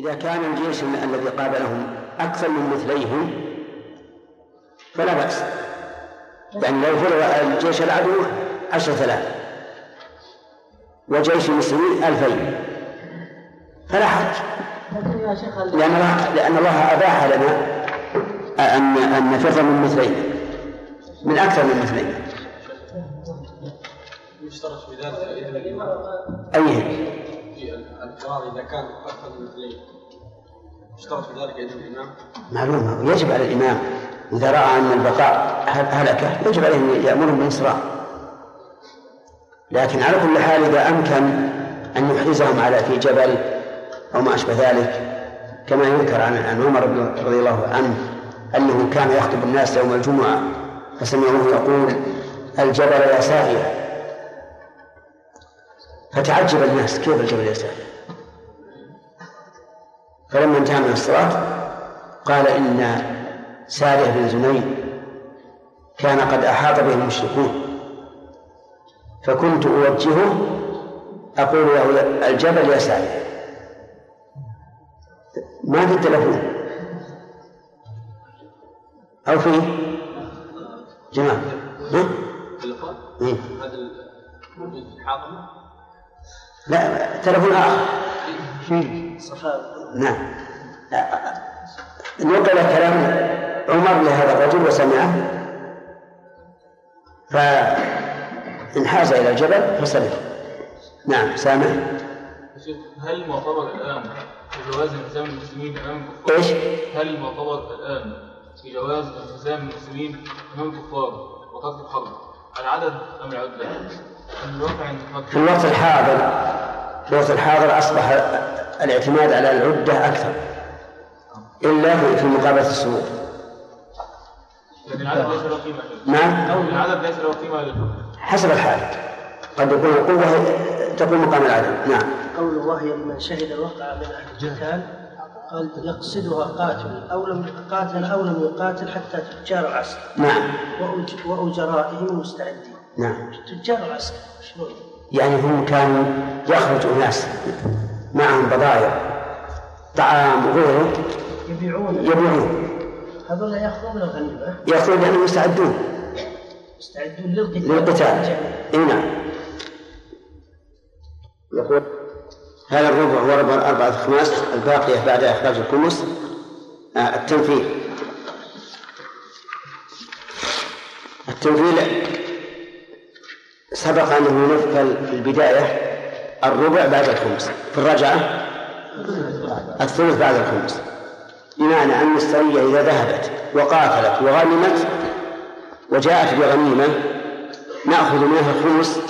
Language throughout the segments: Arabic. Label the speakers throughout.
Speaker 1: إذا كان الجيش الذي قابلهم أكثر من مثليهم فلا بأس. يعني لو فرض الجيش العدو عشرة آلاف وجيش المسلمين ألفين. فلا حرج. لأن الله لأن الله أباح لنا أن أن نفر من مثلين من أكثر من مثلين
Speaker 2: يشترط في ذلك إذن إذا كان يشترط في ذلك إذن الإمام.
Speaker 1: معلومة يجب على الإمام. إذا رأى أن البقاء هلكة يجب عليه أن يأمرهم بالإسراء لكن على كل حال إذا أمكن أن يحرزهم على في جبل أو ما أشبه ذلك كما يذكر عن عن عمر رضي الله عنه أنه كان يخطب الناس يوم الجمعة فسمعوه يقول الجبل يا ساهية فتعجب الناس كيف الجبل يا ساهية فلما انتهى من الصلاة قال إن سارح بن زنيد كان قد أحاط به المشركون. فكنت أوجهه أقول له الجبل يا سارح ما في التلفون؟ أو في؟ جماعة. ها؟ إيه؟
Speaker 2: هذا؟
Speaker 1: لا تلفون آخر.
Speaker 2: في
Speaker 1: نعم. نقل كلام عمر لهذا الرجل وسمعه. فانحاز إلى الجبل فسلك نعم سامع.
Speaker 2: هل معتبر الآن في جواز التزام المسلمين أمام الكفار؟
Speaker 1: إيش؟
Speaker 2: هل معتبر الآن في جواز التزام المسلمين أمام الكفار وقتل الحرب؟ العدد أم العدة؟
Speaker 1: في الوقت الحاضر في الوقت الحاضر أصبح الاعتماد على العدة أكثر. إلا في مقابلة
Speaker 2: لكن العدد ليس له قيمة
Speaker 1: نعم؟
Speaker 2: العدد ليس له قيمة للحكم
Speaker 1: حسب الحال. قد يكون القوة تكون مقام العدد نعم.
Speaker 3: قوله وهي لمن شهد الوقع من أهل القتال قال يقصدها قاتل أو لم قاتل أو لم يقاتل حتى تجار العسكر
Speaker 1: نعم.
Speaker 3: وأج- وأجرائهم المستعدين
Speaker 1: نعم.
Speaker 3: تجار العسكر شلون؟
Speaker 1: يعني هم كانوا يخرج أناس معهم بضائع طعام وغيره.
Speaker 3: يبيعون.
Speaker 1: يبيعون.
Speaker 3: هذول يأخذون الغنيمة؟
Speaker 1: يقول لأنهم يستعدون.
Speaker 3: يستعدون للقتال.
Speaker 1: للقتال. إي نعم. يقول هذا الربع هو ربع أربعة خماس الباقية بعد إخراج الخمس آه، التنفيذ. التنفيذ سبق أنه ينفل في البداية الربع بعد الخمس. في الرجعة الثلث بعد الخمس. بمعنى أن السرية إذا ذهبت وقاتلت وغنمت وجاءت بغنيمة نأخذ منها الخمس.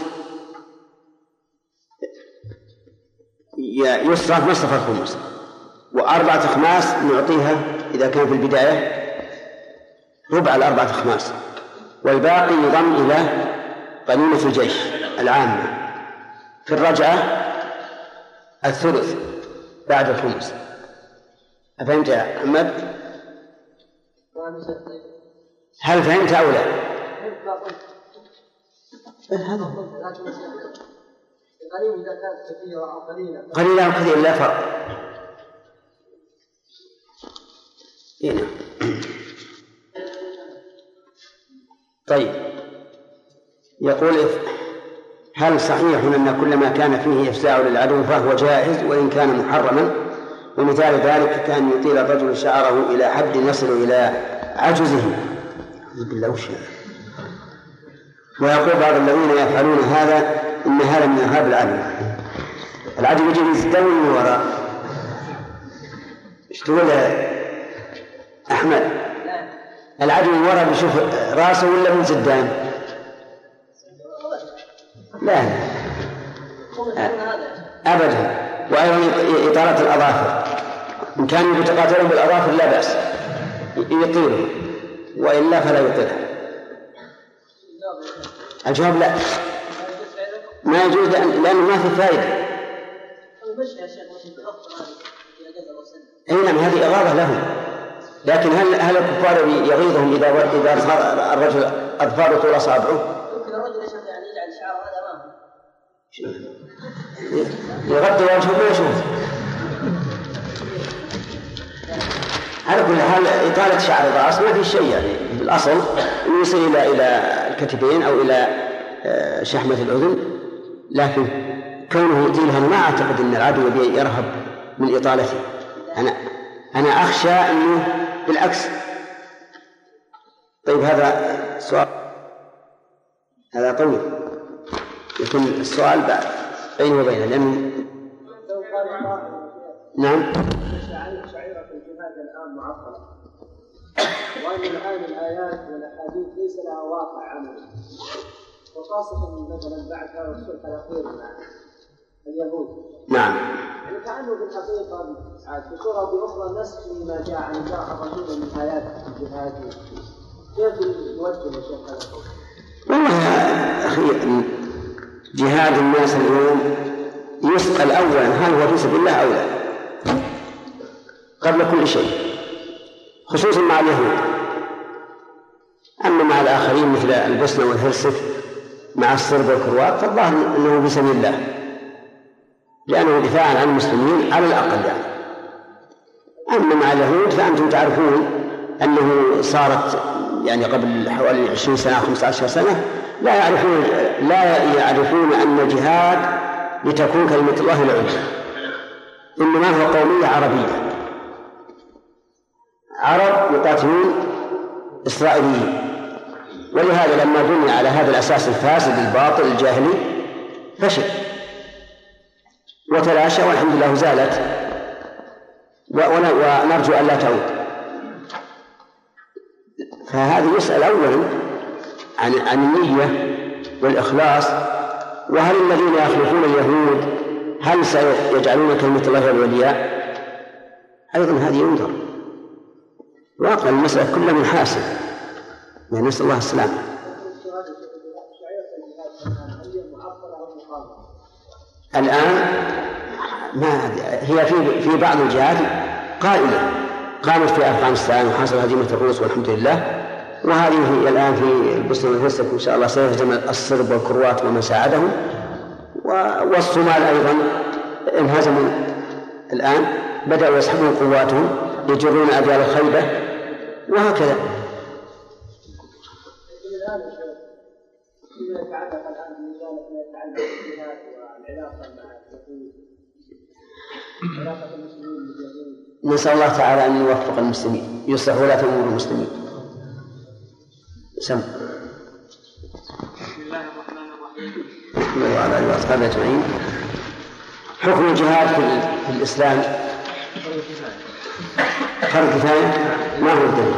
Speaker 1: يصرف مصرف الخمس. وأربعة أخماس نعطيها إذا كان في البداية ربع الأربعة أخماس. والباقي يضم إلى غنيمة الجيش العامة في الرجعة الثلث بعد الخمس أفهمت يا محمد؟ هل فهمت أو لا؟
Speaker 4: كثيرة قليلة
Speaker 1: أو كثيرا لا فرق إيه نعم. طيب يقول هل صحيح أن كل ما كان فيه إفزاع للعدو فهو جائز وإن كان محرما؟ ومثال ذلك كأن يطيل الرجل شعره إلى حد يصل إلى عجزه. بالله؟ ويقول بعض الذين يفعلون هذا إن هذا من إرهاب العدو. العدو يجي يستوي من وراء إيش تقول يا أحمد؟ العدو من وراء بيشوف رأسه ولا من قدام؟ لا. أبدا. وأيضا إطالة الأظافر. إن كانوا يتقاتلون بالأظافر لا بأس. يطيلوا وإلا فلا يطيلها الجواب لا. ما يجوز لأن لأنه ما في فائدة. أي نعم هذه إغاظة لهم. لكن هل هل الكفار يغيظهم إذا إذا صار الرجل أظفاره طول أصابعه؟ يغطي وجهه ما على كل حال إطالة شعر الرأس ما في شيء يعني. في الأصل أنه يصل إلى إلى الكتفين أو إلى آه، شحمة الأذن لكن كونه يطيلها ما أعتقد أن العدو يرهب من إطالته. أنا أنا أخشى أنه بالعكس. طيب هذا سؤال هذا طويل يكون السؤال بعد بيني وبينه لأن نعم
Speaker 5: شعيرة الجهاد الآن معطلة وأن الآن الآيات والأحاديث ليس لها واقع عملي وخاصة مثلا بعد هذا الصلح الأخير مع اليهود
Speaker 1: نعم
Speaker 5: يعني كأنه في الحقيقة بصورة أو بأخرى نسخ ما جاء عن جاء الرسول من آيات الجهاد كيف يوجه يا شيخ هذا؟
Speaker 1: والله يا أخي جهاد الناس اليوم يسأل أولا هل هو في سبيل الله أو لا؟ قبل كل شيء خصوصا مع اليهود. أما مع الآخرين مثل البوسنة والهرسك مع الصرب والكروات فالظاهر أنه في سبيل الله. لأنه دفاعا عن المسلمين على الأقل يعني أما مع اليهود فأنتم تعرفون أنه صارت يعني قبل حوالي 20 سنة 15 سنة لا يعرفون لا يعرفون أن الجهاد لتكون كلمة الله العليا. إنما هو قومية عربية. عرب يقاتلون إسرائيليين. ولهذا لما بني على هذا الأساس الفاسد الباطل الجاهلي فشل. وتلاشى والحمد لله زالت. ونرجو أن لا تعود. فهذا يسأل أولا عن عن النية والإخلاص وهل الذين يخلفون اليهود هل سيجعلون كلمة الله العليا؟ أيضا هذه ينظر واقع المسألة كلها من حاسب. يعني نسأل الله السلامة. الآن ما هي في في بعض الجهات قائمة قامت في أفغانستان وحصل هزيمة الروس والحمد لله. وهذه الآن في البوسنة والهرسك إن شاء الله سيهزم الصرب والكروات ومن ساعدهم. والصومال أيضا انهزموا الآن بدأوا يسحبون قواتهم يجرون أجيال الخيبة وهكذا. نسأل الله تعالى أن يوفق المسلمين يصلح ولاة أمور المسلمين. سم.
Speaker 6: بسم الله الرحمن الرحيم.
Speaker 1: محمد وعلى اله أجمعين. حكم الجهاد في, الإسلام. فرض كفاية؟ ما هو الدليل؟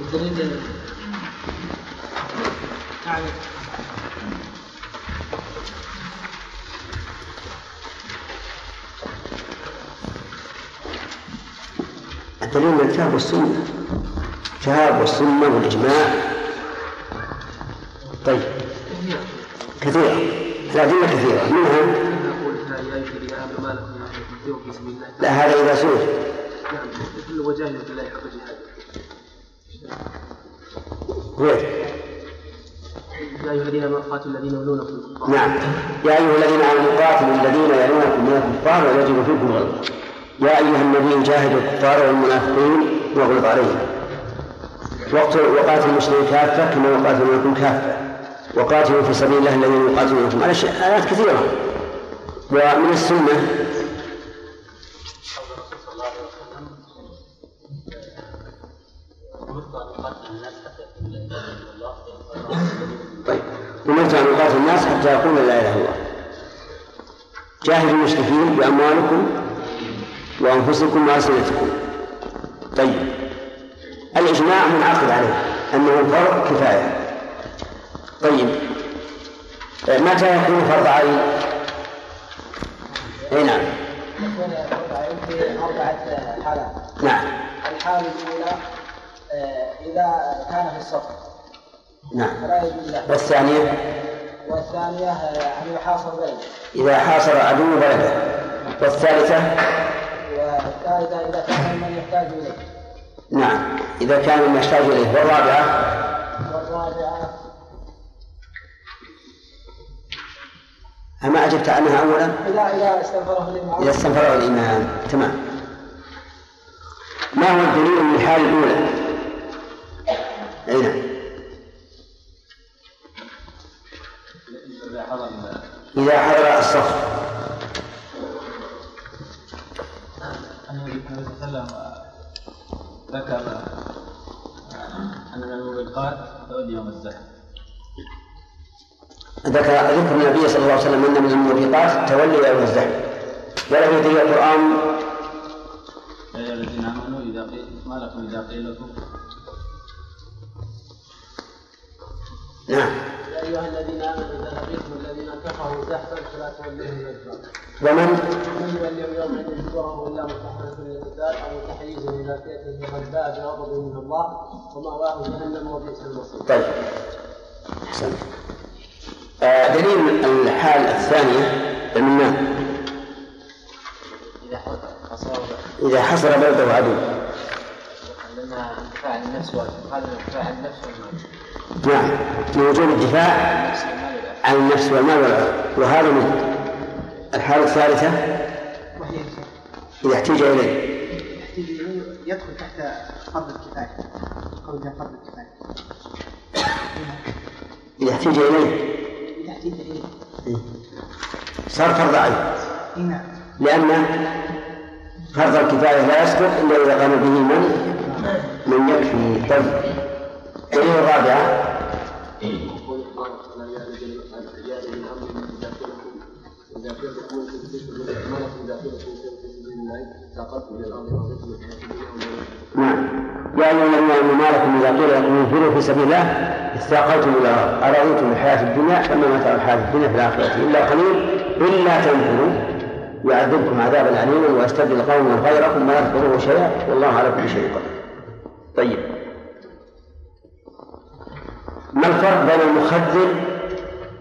Speaker 3: الدليل؟
Speaker 1: الدليل من الكتاب والسنة. الكتاب والسنة والإجماع. طيب. كثيرة. الأدلة كثيرة. منها لا هذا إذا سئل.
Speaker 6: نعم وجاهد بالله حق جهاده
Speaker 1: وين؟
Speaker 6: يا أيها الذين آمنوا قاتلوا الذين يلونكم الكفار
Speaker 1: نعم. يا أيها الذين آمنوا قاتلوا الذين يلونكم من الكفار ويجدوا فيكم غلظه يا أيها النبي جاهدوا الكفار والمنافقين واغلظ عليهم. وقاتلوا المسلمين كافة كما يقاتلونكم كافة. وقاتلوا في سبيل الله الذين يقاتلونكم على آيات كثيرة. ومن السنة طيب. أمرت أن أقاتل الناس حتى يقول لا إله إلا الله. جاهدوا المشركين بأموالكم وأنفسكم وألسنتكم. طيب. الإجماع منعقد عليه أنه فرض كفاية. طيب. متى يكون فرض عين؟ أي نعم
Speaker 5: يكون فرض عين؟ في أربعة حالات
Speaker 1: نعم.
Speaker 5: الحالة الأولى آه، إذا كان في السفر
Speaker 1: نعم. والثانية؟
Speaker 5: والثانية آه، أن يحاصر بينه
Speaker 1: إذا حاصر عدو بلده. والثالثة؟
Speaker 5: والثالثة إذا كان من يحتاج إليه
Speaker 1: نعم. إذا كان من يحتاج إليه. والرابعة
Speaker 5: والرابعة؟
Speaker 1: أما أجبت عنها أولا؟
Speaker 5: إذا إذا استنفره الإمام.
Speaker 1: إذا استنفره الإمام. تمام. ما هو الدليل من الحال الأولى؟ أي نعم إذا حضر الصف.
Speaker 7: النبي صلى الله عليه وسلم ذكر أن من الموبقات تولي يوم الزحف
Speaker 1: ذكر ذكر النبي صلى الله عليه وسلم أن من الموبقات تولي يوم الزحف وله دليل القرآن؟
Speaker 7: يا أيها الذين آمنوا إذا قيل ما لكم إذا قيل لكم
Speaker 1: نعم.
Speaker 5: يا ايها الذين امنوا اذا لقيتم الذين كفروا زحفا فلا تولوهم الادبار
Speaker 1: ومن؟
Speaker 5: يولي يومئذ دبره الا مستحنة للقتال أو متحيزا إلى فئه فقد باء بغضب من الله ومأواه جهنم وبئس المصير.
Speaker 1: طيب. أحسنت آه دليل الحال الثانية قلنا
Speaker 6: إذا حصل
Speaker 1: إذا حصل بلده عدو.
Speaker 6: الدفاع عن النفس هذا الدفاع عن النفس والمال.
Speaker 1: نعم. لوجوب الدفاع. عن النفس والمال والعرض وهذا من الحالة الثالثة. إذا احتيج إليه.
Speaker 8: يحتاج يدخل تحت فرض الكفاية. قولها فرض الكفاية.
Speaker 1: إذا إليه
Speaker 8: احتاج إليه.
Speaker 1: صار فرض عين.
Speaker 8: إي نعم.
Speaker 1: لأن فرض الكفاية لا يسقط إلا إذا قام به من؟ من يكفي. طيب. دليل الرابعة. نعم. يا أيها الذين آمنوا ما لكم إذا قيل لكم انفروا في سبيل الله؟ اثاقلتم إلى الأرض ارضيتم بالحياة الدنيا فما متاع الحياة الدنيا في الآخرة. إلا قليل إلا تنفروا يعذبكم عذابا اليما ويستبدل قوما غيركم ولا تضروه شيئا. والله على كل شيء قدير. طيب. ما الفرق بين المخذل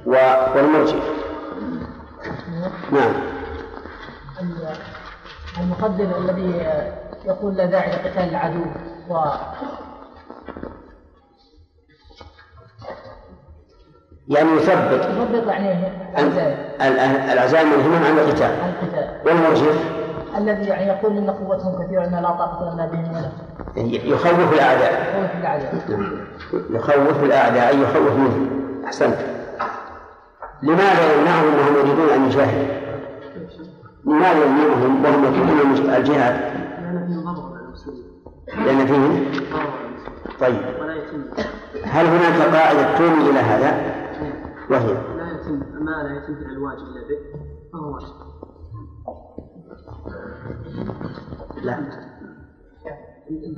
Speaker 1: والمرجئ؟ نعم.
Speaker 9: المخدر الذي يقول لا داعي لقتال العدو و
Speaker 1: يعني يثبت.
Speaker 9: يضبط يعني
Speaker 1: أن
Speaker 9: العزائم
Speaker 1: ال- العزائم والهمم عن القتال.
Speaker 9: عن القتال.
Speaker 1: والمرجف
Speaker 9: الذي يعني يقول إن قوتهم كثيرة إن لا طاقة لنا بهم ولا
Speaker 1: يخوف الأعداء.
Speaker 9: قوه الأعداء.
Speaker 1: يخوف الأعداء أي يخوف منهم. أحسنت. لماذا يمنعهم وهم يريدون أن يجاهدوا؟ لماذا يمنعهم وهم يطلبون المج- الجهاد؟
Speaker 6: لأن
Speaker 1: فيهم؟ طيب. هل هناك قاعدة توني إلى هذا؟ وهي.
Speaker 6: لا يتم ما لا يتم فعل الواجب إلا به فهو واجب
Speaker 1: لا.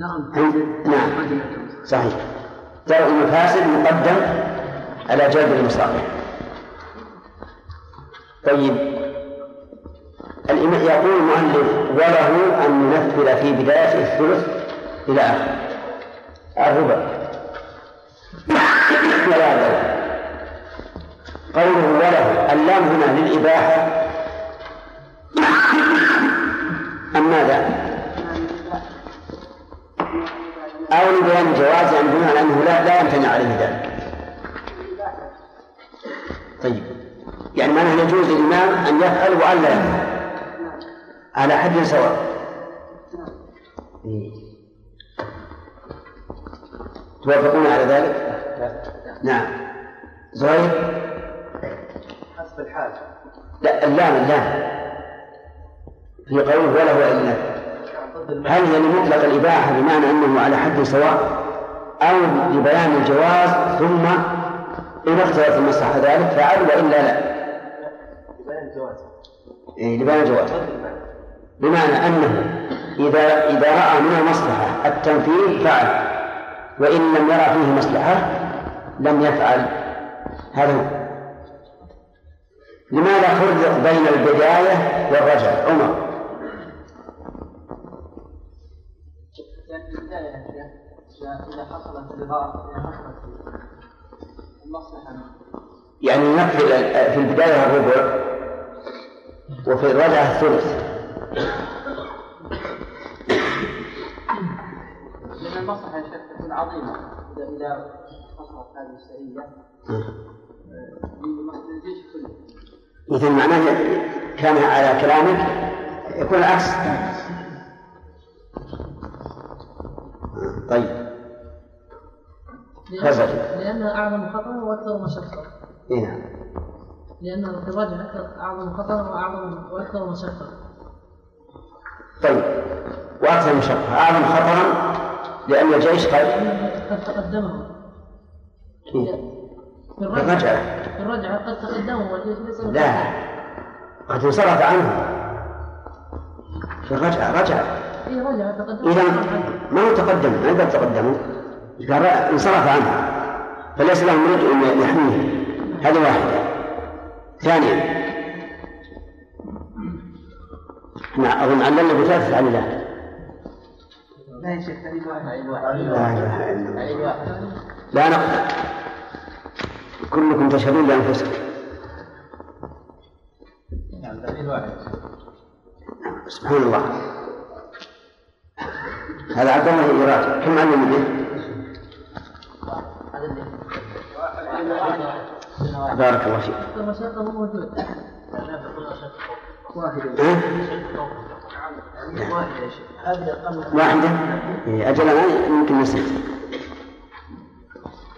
Speaker 1: نعم. صحيح. درء المفاسد مقدم على جلب المصالح طيب. الإمام يقول المؤلف وله أن ينفذ في بداية الثلث إلى آخر الربع. ولا. قوله وله اللام هنا للإباحة أم ماذا؟ أو لبيان الجواز يعني بمعنى أنه لا لا يمتنع عليه ذلك. طيب يعني معناه يجوز للإمام أن يفعل وأن لا يفعل على حد سواء. إيه. توافقون على ذلك؟ نعم. زهير؟
Speaker 5: حسب الحاجة
Speaker 1: لا اللام اللام في قوله وله إلا. هل هي لمطلق الإباحة بمعنى أنه على حد سواء أو لبيان الجواز ثم إن اختلف المصلحة ذلك فعل وإلا لا؟
Speaker 5: بيان الجواز
Speaker 1: إيه لبيان الجواز. بمعنى أنه إذا إذا رأى من المصلحة التنفيذ فعل. وإن لم يرى فيه مصلحة لم يفعل. هذا هو. لماذا فرق بين البداية والرجع عمر
Speaker 5: إذا- حصلت الإضافة إذا حصلت المصلحة
Speaker 1: يعني نقفل في البداية الربع وفي الرجعة الثلث
Speaker 5: لأن المصلحة يا شيخ تكون عظيمة إذا إذا حصلت هذه السرية كله
Speaker 1: مثل معناه كان على كلامك يكون العكس. طيب.
Speaker 9: لأن-
Speaker 1: غزل.
Speaker 9: لأنها أعظم خطرا وأكثر مشقة
Speaker 1: اي نعم.
Speaker 9: لأن أكثر أعظم خطرا وأعظم وأكثر مشقة
Speaker 1: طيب. وأكثر مشقة أعظم خطرا لأن الجيش قد
Speaker 9: قد تقدمه
Speaker 1: كيف؟
Speaker 9: في
Speaker 1: الرجعة.
Speaker 9: في الرجعة قد له
Speaker 1: لا. قد انصرف عنه في الرجعة رجع
Speaker 9: إيه رجع تقدم
Speaker 1: إذا ما هو تقدم؟ ما يقدر تقدمه قال انصرف عنه. فليس له مريد أن يحميه. هذه واحدة. ثانيا. نعم أظن عللنا بثلاث تعليلات
Speaker 8: لا يا شيخ دليل واحد
Speaker 6: علي
Speaker 1: لا
Speaker 6: الواحد
Speaker 1: إله إلا الله.
Speaker 6: علي الواحد
Speaker 1: لا نقبل كلكم تشهدون لأنفسكم
Speaker 7: نعم دليل واحد.
Speaker 1: سبحان الله. هذا عبد الله يراجع كم علم به؟ بارك الله فيك. واحدة؟ إيه، أجل أنا يمكن نسيت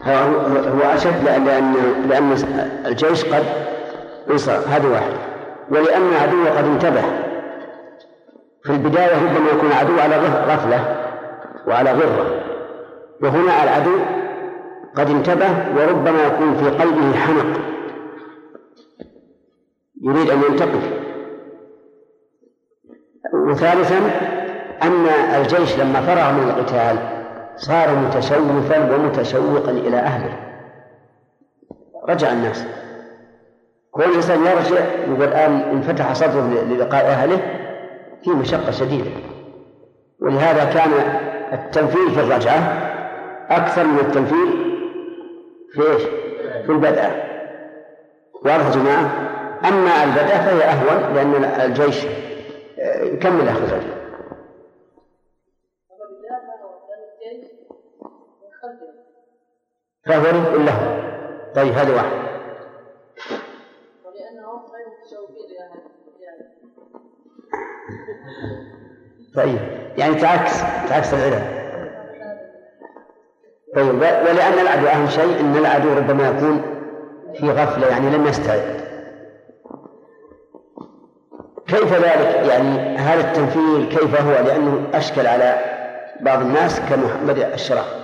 Speaker 1: هو أشد لأن لأن الجيش قد انصرف هذه واحدة ولأن العدو قد انتبه. في البداية ربما يكون العدو على غف- غفلة وعلى غرة. وهنا العدو قد انتبه وربما يكون في قلبه حنق. يريد أن ينتقم وثالثا أن الجيش لما فرغ من القتال صار متشوفا ومتشوقا إلى أهله. رجع الناس. كون الإنسان يرجع يقول الآن انفتح صدره للقاء أهله في مشقة شديدة. ولهذا كان التنفيذ في الرجعة أكثر من التنفيذ في إيش؟ في البدء. واضح جماعة؟ أما البدء فهي أهون لأن الجيش يكمل أخذ الرجل
Speaker 4: أما بالله هذا لأن الجيش من خلفه
Speaker 1: فهو رزق له طيب هذا واحد
Speaker 4: ولأنهم غير متشوقين إلى هذا
Speaker 1: طيب يعني تعكس تعكس العلل طيب ولأن العدو أهم شيء أن العدو ربما يكون في غفلة يعني لم يستعد. كيف ذلك؟ يعني هذا التنفيذ كيف هو؟ لأنه أشكل على بعض الناس كمحمد الشرف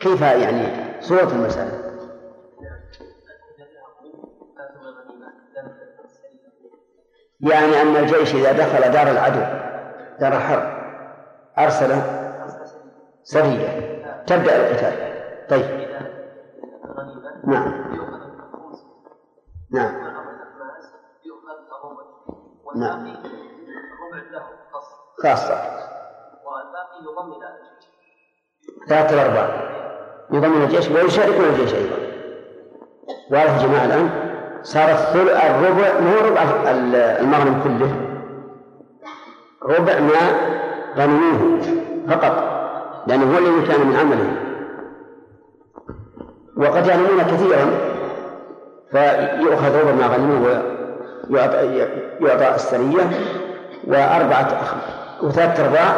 Speaker 1: كيف يعني صورة المسألة؟ يعني أن الجيش إذا دخل دار العدو دار حرب أرسل سرية تبدأ القتال. طيب. نعم. نعم. نعم. خاصة.
Speaker 5: والباقي يضم إلى
Speaker 1: ثلاثة الأرباع يضمن الجيش ويشاركون الجيش أيضا. واضح يا جماعة الآن؟ صار الثلث الربع ما هو ربع ال- المغنم كله. ربع ما غنموه فقط لأنه هو الذي كان من عمله. وقد يعلمون كثيرا فيؤخذ ربع ما غنموه ويعطى يعطى السرية وأربعة أخ وثلاثة أرباع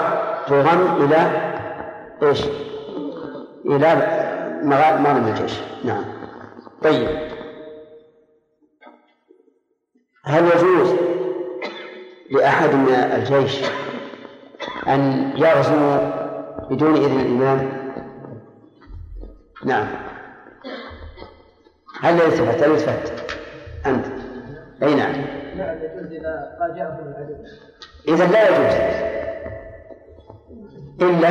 Speaker 1: تضم إلى إيش؟ إلى مغا- مغنم الجيش. نعم. طيب. هل يجوز لأحد من الجيش أن يغزو بدون إذن الإمام؟ نعم. هل يلتفت؟ هل يلتفت؟ أنت. أي نعم.
Speaker 3: نعم يجوز إذا فاجأهم العدو.
Speaker 1: إذا لا يجوز. إلا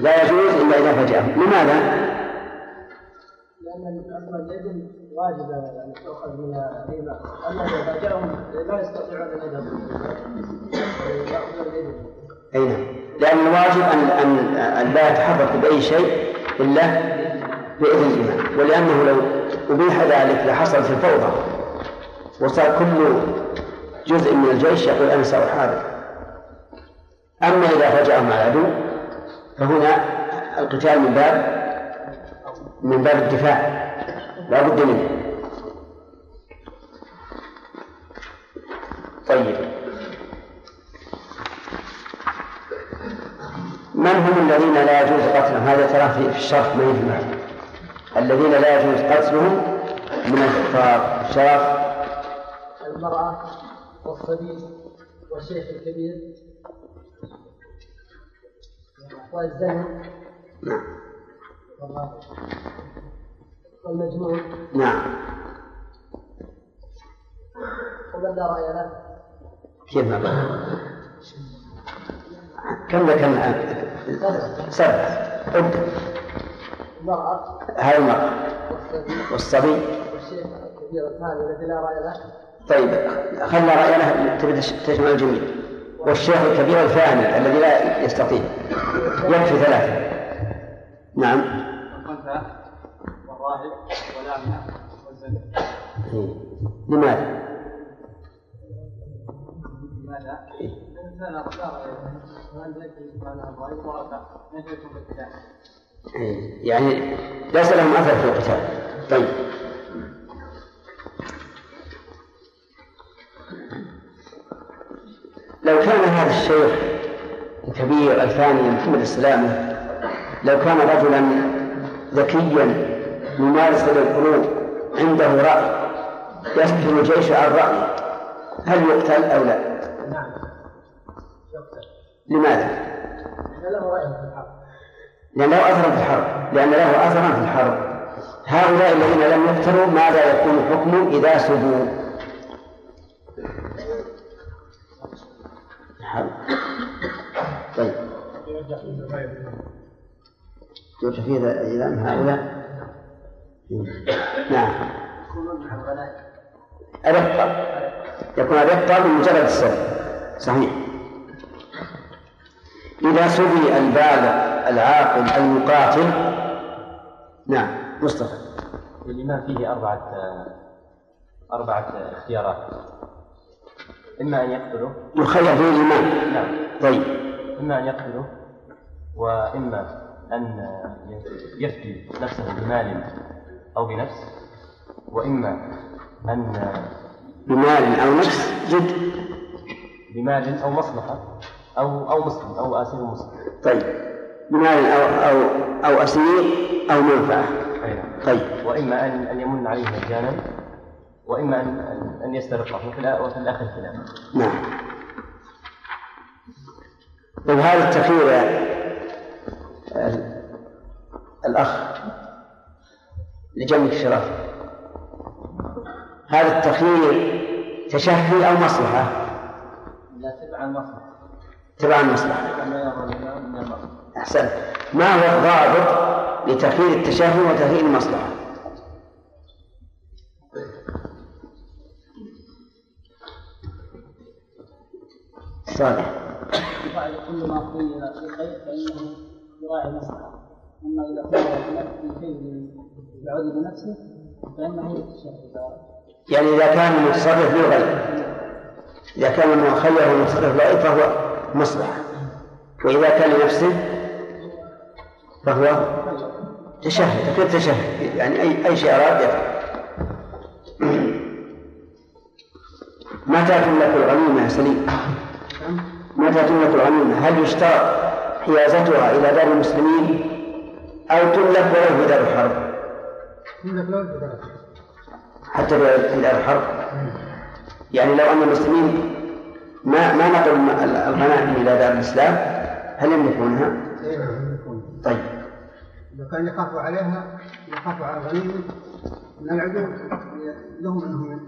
Speaker 1: لا يجوز إلا إذا فجأهم لماذا؟
Speaker 3: لأن أصلا اليد واجبة يعني تؤخذ من الإمام أما إذا فاجأهم لا يستطيعون أن يذهبوا
Speaker 1: أي نعم. لأن الواجب أن أن أن لا يتحرك بأي شيء إلا بإذن الإمام ولأنه لو أبيح ذلك لحصلت الفوضى. وصار كل جزء من الجيش يقول أنا سأحارب. أما إذا فجأهم العدو فهنا القتال من باب من باب الدفاع. لا بد منه. طيب. من هم الذين لا يجوز قتلهم؟ هذا ترى في الشرح ما المعنى. الذين لا يجوز قتلهم من الكفار. شرف
Speaker 3: المرأة والصبي والشيخ الكبير. والزنا.
Speaker 1: نعم.
Speaker 3: والمجنون
Speaker 1: نعم.
Speaker 3: ومن لا رأي له.
Speaker 1: كيف؟ كم ذكرنا سبعة ابدأ
Speaker 3: المرأة.
Speaker 1: هذه المرأة.
Speaker 3: والصبي
Speaker 1: والصبي
Speaker 3: والشيخ الكبير الثاني الذي لا رأي له.
Speaker 1: طيب. خلنا رأينا تبي تجمع الجميع. والشيخ الكبير الفاهمي الذي لا يستطيع يكفي ثلاثة نعم
Speaker 6: والراهب.
Speaker 1: لماذا؟
Speaker 6: لماذا؟
Speaker 1: إيه. يعني ليس لهم أثر في القتال طيب لو كان هذا الشيخ الكبير الفاني محمد السلامة لو كان رجلا ذكيا يمارس للقلوب عنده رأي يسكن الجيش عن رأيه هل يقتل أو لا؟
Speaker 3: نعم
Speaker 1: لماذا؟
Speaker 3: لأن له رأي في الحق
Speaker 1: لأن له أثرا في الحرب لأن له أثرا في الحرب هؤلاء الذين لم يقتلوا ماذا يكون حكمهم إذا سبوا؟ حرب. طيب. يرجع فيه إلى هؤلاء نعم. الرقة يكون الرقة بمجرد السبب. صحيح. إذا سبي البالغ العاقل المقاتل نعم. مصطفى.
Speaker 10: الإمام فيه أربعة أربعة اختيارات. إما أن يقتله
Speaker 1: فيه الإمام
Speaker 10: نعم.
Speaker 1: طيب.
Speaker 10: إما أن يقتله وإما أن يفدي نفسه بمال أو بنفس وإما أن
Speaker 1: بمال أو نفس؟ جد.
Speaker 10: بمال أو مصلحة أو أو مسلم أو آسر مسلم.
Speaker 1: طيب. بمال أو أو أو أسير أو منفعة.
Speaker 10: أي نعم.
Speaker 1: طيب.
Speaker 10: وإما أن أن يمن عليه مجانا وإما أن أن- يسترقه وفي الآ- وفي الآخر خلاف
Speaker 1: نعم. طيب هذا التخيير يا ال- الأخ لجنبك شرف هذا التخيير تشهي أو مصلحة؟
Speaker 6: لا تبع المصلحة.
Speaker 1: تبع المصلحة.
Speaker 6: كما يرى الإمام من المصلحة.
Speaker 1: أحسن ما هو الضابط لتخيير التشهي وتخيير المصلحة؟
Speaker 6: أما إذا بنفسه فإنه
Speaker 1: يعني إذا كان المتصرف له غير إذا كان المخير المتصرف له غير فهو مصلحة وإذا كان لنفسه فهو تشهد تكون تشهد. يعني أي أي شيء أراد يفعل. متى تملك الغنيمة يا سليم؟ متى تملك الغنيمة؟ هل يشترط حيازتها إلى دار المسلمين أو تملك ولو في دار الحرب؟ حتى في دار الحرب. يعني لو أن المسلمين ما ما نقلوا الم- الغنائم إلى دار الإسلام هل يملكونها؟ طيب.
Speaker 8: إذا كان يخافوا عليها يخافوا على الغنيمة من العدو؟ لهم أنهم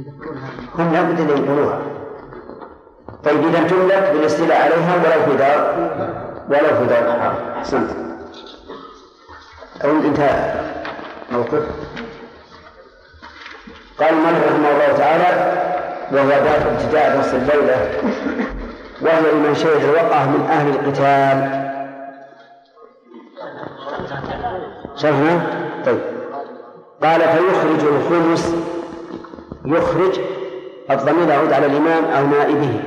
Speaker 8: يدخلونها.
Speaker 1: هم لابد أن ينقلوها طيب إذا تملك بالاستيلاء عليها ولو في دار ولو في دار الحرب. أحسنت. أو انتهى موقف. قال المؤلف رحمه الله تعالى وهو باب ابتداء درس الليلة وهي لمن شهد الوقعة من أهل القتال. شرحنا؟ طيب. قال فيخرج الخمس يخرج الضمير يعود على الإمام أو نائبه.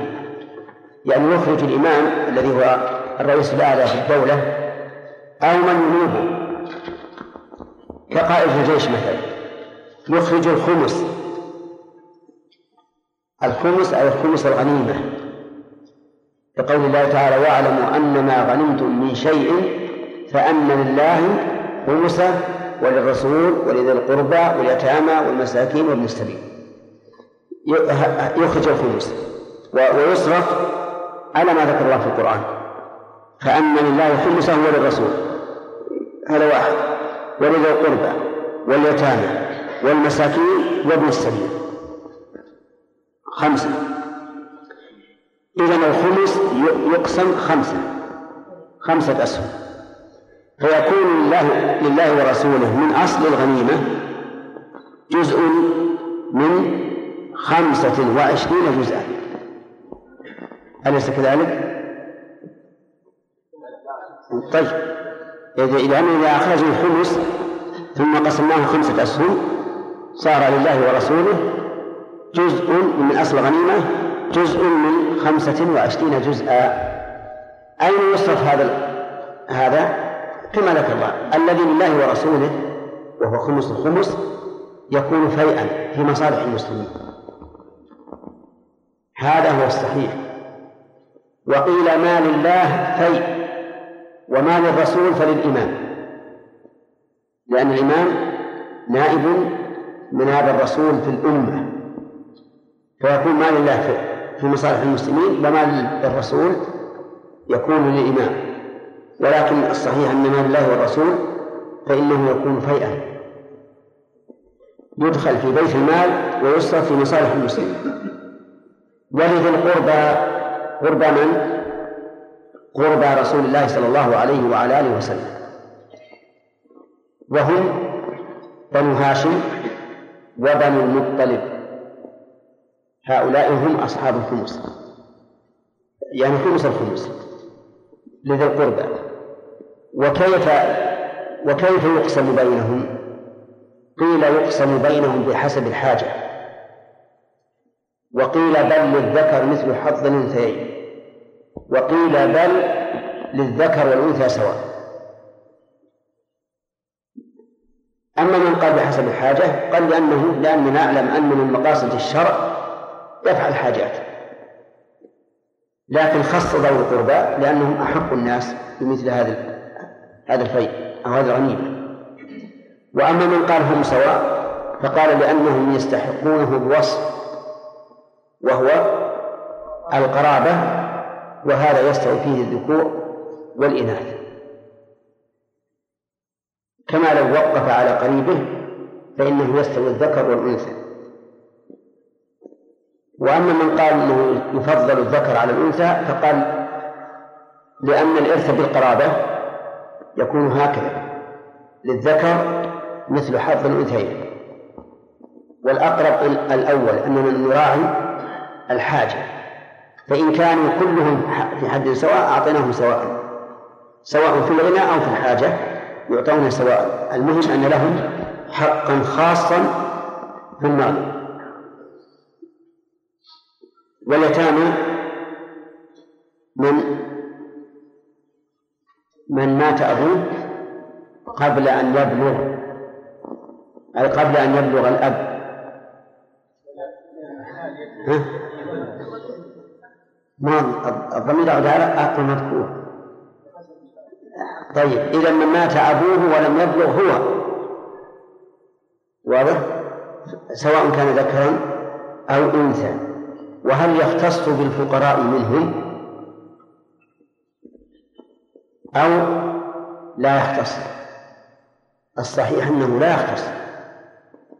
Speaker 1: يعني يخرج الإمام الذي هو الرئيس الأعلى في الدولة أو من ينوبه كقائد الجيش مثلا. يخرج الخمس. الخمس أو الخمس الغنيمة. لقول الله تعالى واعلموا أن ما غنمتم من شيء فأن لله خمسه وللرسول ولذي القربى واليتامى والمساكين وابن السبيل. يخرج الخمس. ويصرف على ما ذكر الله في القرآن. فأن لله خمسه وللرسول هذا واحد. ولذي القربى واليتامى والمساكين وابن السبيل. خمسة. إذا الخمس يقسم خمسة. خمسة أسهم. فيكون لله لله ورسوله من أصل الغنيمة جزء من خمسة وعشرين جزءا. أليس كذلك؟ طيب. إذا إذا أخرجوا الخمس ثم قسمناه خمسة أسهم صار لله ورسوله جزء من أصل غنيمة جزء من خمسة وعشرين جزءا. أين يصرف هذا هذا؟ كما ذكر الله الذي لله ورسوله وهو خمس الخمس يكون فيئا في مصالح المسلمين. هذا هو الصحيح. وقيل ما لله فيء. وما للرسول فللإمام. لأن الإمام نائب من هذا الرسول في الأمة. فيكون ما لله في مصالح المسلمين وما للرسول يكون للإمام. ولكن الصحيح أن ما لله والرسول فإنه يكون فيئا. يدخل في بيت المال ويصرف في مصالح المسلمين. ولذي القربى قربى من؟ قربى رسول الله صلى الله عليه وعلى آله وسلم. وهم بنو هاشم وبنو المطلب هؤلاء هم أصحاب الخمس. يعني خمس الخمس لذي القربى. وكيف وكيف يقسم بينهم؟ قيل يقسم بينهم بحسب الحاجة. وقيل بل للذكر مثل حظ الأنثيين. وقيل بل للذكر والأنثى سواء. أما من قال بحسب الحاجة قال لأنه لأننا نعلم أن من مقاصد الشرع دفع الحاجات. لكن خص ذوي القربى لأنهم أحق الناس بمثل هذا هذا الفيء أو هذا الغنيمة. وأما من قال هم سواء فقال لأنهم يستحقونه بوصف وهو القرابة وهذا يستوي فيه الذكور والإناث. كما لو وقف على قريبه فإنه يستوي الذكر والأنثى. وأما من قال أنه يفضل الذكر على الأنثى فقال لأن الإرث بالقرابة يكون هكذا. للذكر مثل حظ الأنثيين. والأقرب الأول أننا نراعي الحاجة. فإن كانوا كلهم في حد سواء أعطيناهم سواء سواء في الغنى أو في الحاجة يعطون سواء. المهم أن لهم حقا خاصا في المال واليتامى من من مات أبوه قبل أن يبلغ أي قبل أن يبلغ الأب. ها؟ ما الضمير يعود على المذكور طيب إذا من مات أبوه ولم يبلغ هو واضح؟ سواء كان ذكرا أو أنثى وهل يختص بالفقراء منهم أو لا يختص الصحيح أنه لا يختص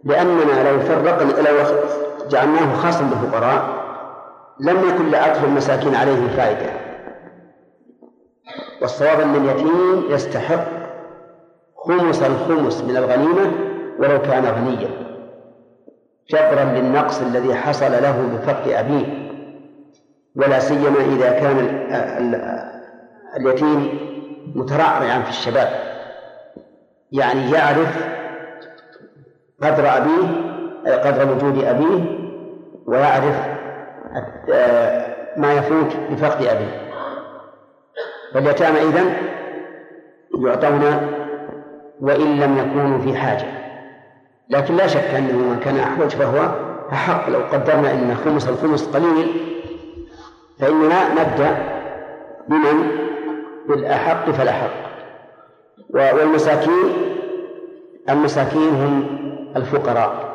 Speaker 1: لأننا لو فرقنا لو جعلناه خاصا بالفقراء لم يكن لعطف المساكين عليه فائدة. والصواب أن اليتيم يستحق خمس الخمس من الغنيمة ولو كان غنيا. جبرا للنقص الذي حصل له بفقد أبيه. ولا سيما إذا كان اليتيم مترعرعا في الشباب. يعني يعرف قدر أبيه قدر وجود أبيه ويعرف ما يفوت بفقد أبيه. فاليتامى إذن يعطون وإن لم يكونوا في حاجة. لكن لا شك أنه من كان أحوج فهو أحق. لو قدرنا أن خمس الخمس قليل فإننا نبدأ بمن؟ بالأحق فالأحق. والمساكين المساكين هم الفقراء.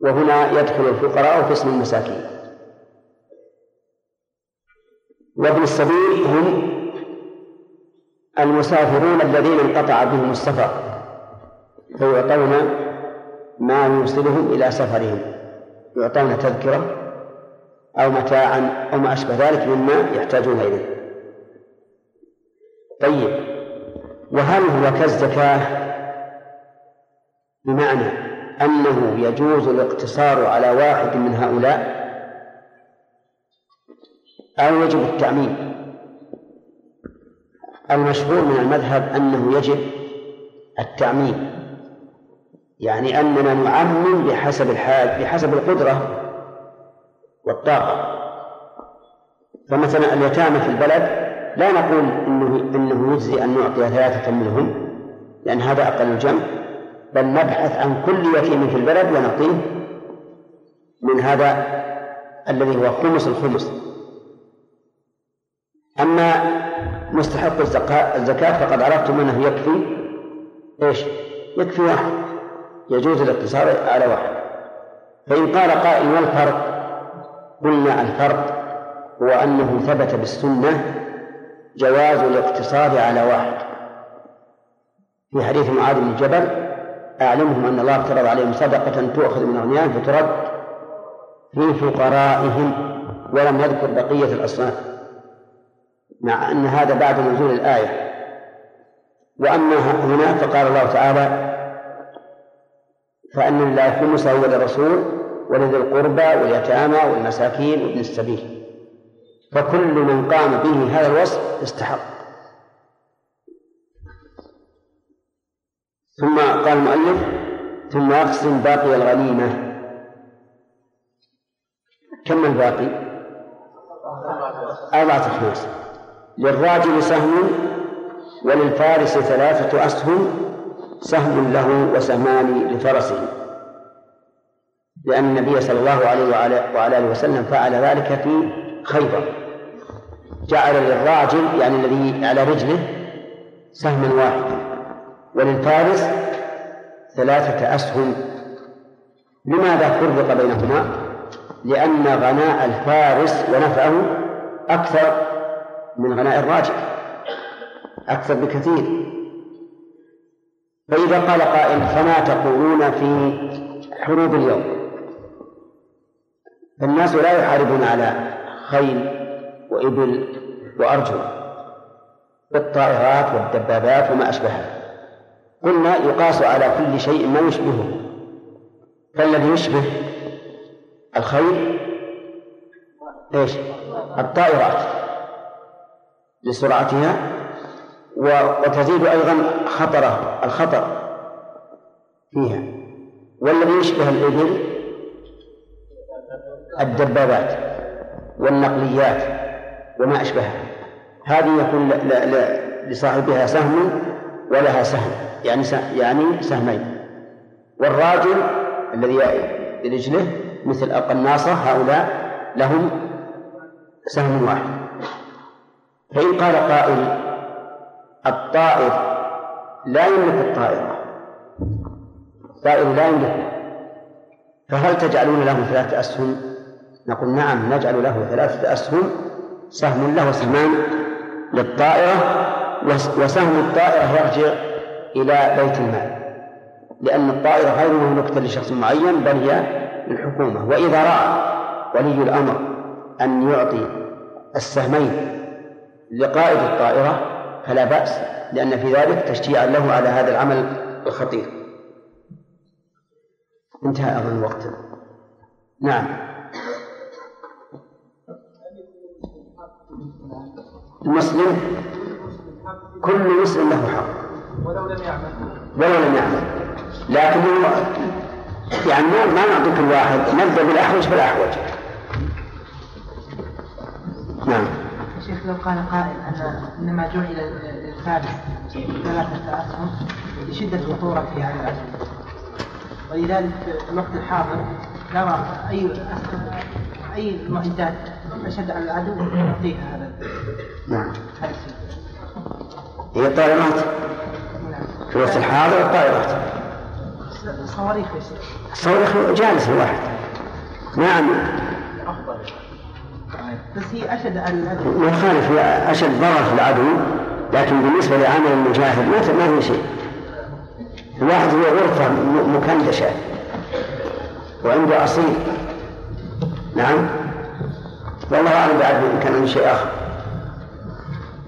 Speaker 1: وهنا يدخل الفقراء في اسم المساكين. وابن السبيل هم المسافرون الذين انقطع بهم السفر. فيعطون ما يوصلهم إلى سفرهم. يعطون تذكرة أو متاعا أو ما أشبه ذلك مما يحتاجون إليه. طيب وهل هو كالزكاة؟ بمعنى أنه يجوز الاقتصار على واحد من هؤلاء؟ أو يجب التعميم المشهور من المذهب أنه يجب التعميم يعني أننا نعمم بحسب الحال بحسب القدرة والطاقة. فمثلا اليتامى في البلد لا نقول إنه إنه يجزي أن نعطي ثلاثة منهم لأن هذا أقل الجمع. بل نبحث عن كل يتيم في البلد ونعطيه من هذا الذي هو خمس الخمس أما مستحق الزكاة فقد عرفتم أنه يكفي إيش؟ يكفي واحد يجوز الاقتصار على واحد فإن قال قائل ما الفرق؟ قلنا الفرق هو أنه ثبت بالسنة جواز الاقتصار على واحد في حديث معاذ بن جبل أعلمهم أن الله افترض عليهم صدقة تؤخذ من أغنيائهم فترد في فقرائهم ولم يذكر بقية الأصناف مع أن هذا بعد نزول الآية. وأما هنا فقال الله تعالى فأن لله خمسه وللرسول ولذي القربى واليتامى والمساكين وابن السبيل. فكل من قام به هذا الوصف استحق. ثم قال المؤلف ثم أقسم باقي الغنيمة. كم الباقي؟ أربعة أخماس. للراجل سهم وللفارس ثلاثة أسهم سهم له وسهمان لفرسه. لأن النبي صلى الله عليه وعلى آله وسلم فعل ذلك في خيبر. جعل للراجل يعني الذي على رجله سهما واحدا. وللفارس ثلاثة أسهم. لماذا فرق بينهما؟ لأن غناء الفارس ونفعه أكثر من غناء الراجل أكثر بكثير. فإذا قال قائل فما تقولون في حروب اليوم؟ فالناس لا يحاربون على خيل وإبل وأرجل بالطائرات والدبابات وما أشبهها. قلنا يقاس على كل شيء ما يشبهه. فالذي يشبه الخيل إيش؟ الطائرات لسرعتها وتزيد أيضا خطره الخطر فيها. والذي يشبه الإبل الدبابات والنقليات وما أشبهها. هذه يكون لصاحبها سهم ولها سهم يعني يعني سهمين. والراجل الذي برجله مثل القناصة هؤلاء لهم سهم واحد. فإن قال قائل الطائر لا يملك الطائرة. الطائر لا يملك. فهل تجعلون له ثلاثة أسهم؟ نقول نعم نجعل له ثلاثة أسهم سهم له سهمان للطائرة وسهم الطائرة يرجع إلى بيت المال. لأن الطائرة غير مملوكة لشخص معين بل هي للحكومة. وإذا رأى ولي الأمر أن يعطي السهمين لقائد الطائرة فلا بأس لأن في ذلك تشجيعا له على هذا العمل الخطير. انتهى أظن الوقت نعم. المسلم كل مسلم له حق.
Speaker 3: ولو لم يعمل.
Speaker 1: ولو لم يعمل. لكن يعني ما نعطي كل واحد نبدأ بالأحوج فالاحوج نعم.
Speaker 6: شيخ لو قال قائل أن إنما جعل للفارس ثلاثة اسهم لشدة الخطوره في هذا العصر ولذلك في الوقت الحاضر نرى أي أي المعدات أشد على العدو يعطيها هذا.
Speaker 1: نعم. هي الطائرات. في الوقت الحاضر الطائرات.
Speaker 6: صواريخ يا شيخ.
Speaker 1: الصواريخ جالس الواحد. نعم.
Speaker 6: بس هي العدو
Speaker 1: ما يخالف هي أشد ضرر في العدو لكن بالنسبة لعمل المجاهد ما ما في شيء. الواحد هو غرفة م- مكندشة. وعنده أصيل. نعم. والله أعلم بعد إن كان عنده شيء آخر.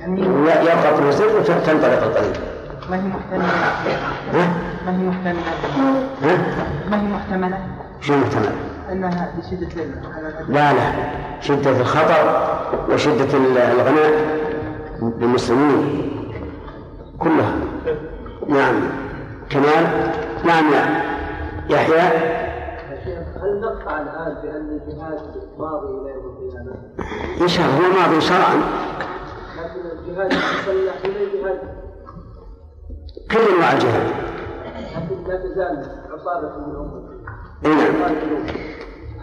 Speaker 6: يعني
Speaker 1: يبقى في الوزير وتنطلق الطريق.
Speaker 6: ما هي محتملة؟
Speaker 1: ها؟
Speaker 6: ما هي محتملة؟
Speaker 1: ها؟
Speaker 6: ما هي محتملة؟
Speaker 1: شو محتمل؟
Speaker 6: أنها لشدة ال- على العدو
Speaker 1: لا لا. شدة الخطر وشدة ال- الغناء للمسلمين كلها. نعم. كمال؟ نعم يا. يحيى؟
Speaker 5: هل نقطع الآن بأن الجهاد ماضي إلى يوم القيامة؟
Speaker 1: إن شاء الله هو ماضي شرعا.
Speaker 5: الجهاد المسلح إلى الجهاد
Speaker 1: كل انواع الجهاد
Speaker 5: لكن لا تزال عصابة من
Speaker 1: نعم.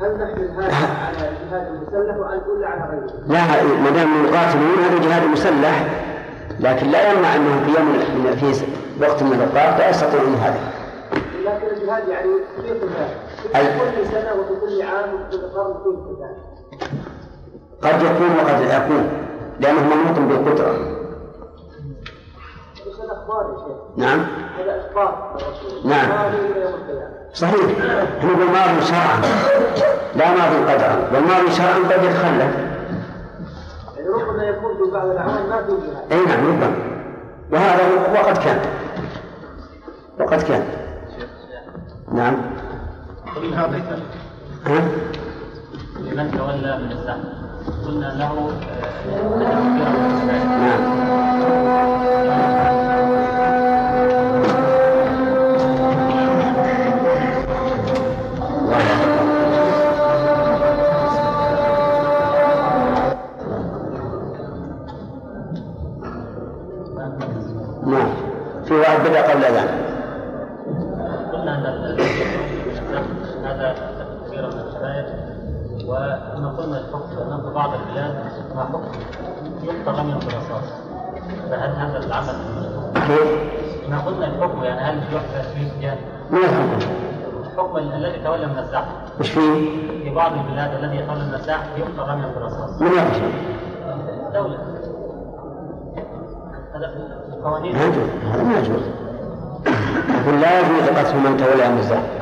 Speaker 5: هل نحمل هذا على الجهاد المسلح ولا على غيره؟
Speaker 1: لا ما دام يقاتلون هذا جهاد مسلح. لكن لا يمنع أنه في يوم من في وقت من الأوقات لا يستطيعون هذا
Speaker 5: لكن الجهاد يعني في كل سنة وفي كل عام وفي كل قرن
Speaker 1: قد يكون وقد لا يكون
Speaker 5: هذا أخبار يا شيخ
Speaker 1: نعم.
Speaker 5: هذا
Speaker 1: نعم. صحيح. إحنا نقول ماضي شرعا. لا ماضي قدرا. والماضي شرعا قد يتخلف
Speaker 5: ربما يكون في بعض الأعمال ما في
Speaker 1: أي نعم ربما. وهذا وقد كان. وقد كان. نعم. ها؟
Speaker 7: لمن تولى من الزحف قلنا له آه،
Speaker 1: نعم. في واحد بدأ قبل الأذان
Speaker 7: ما حكم يقطع فهل هذا العمل؟ ما قلنا الحكم يعني هل يحبس فيه
Speaker 1: الحكم؟
Speaker 7: الحكم الذي تولى من الزحف
Speaker 1: وش فيه؟
Speaker 7: في بعض البلاد الذي يتولى من الزحف يقطع رمي بالرصاص
Speaker 1: من يحكم؟
Speaker 7: الدولة هذا في القوانين
Speaker 1: ما يجوز هذا ما يجوز يقول لا يجوز قتل من تولى من الزحف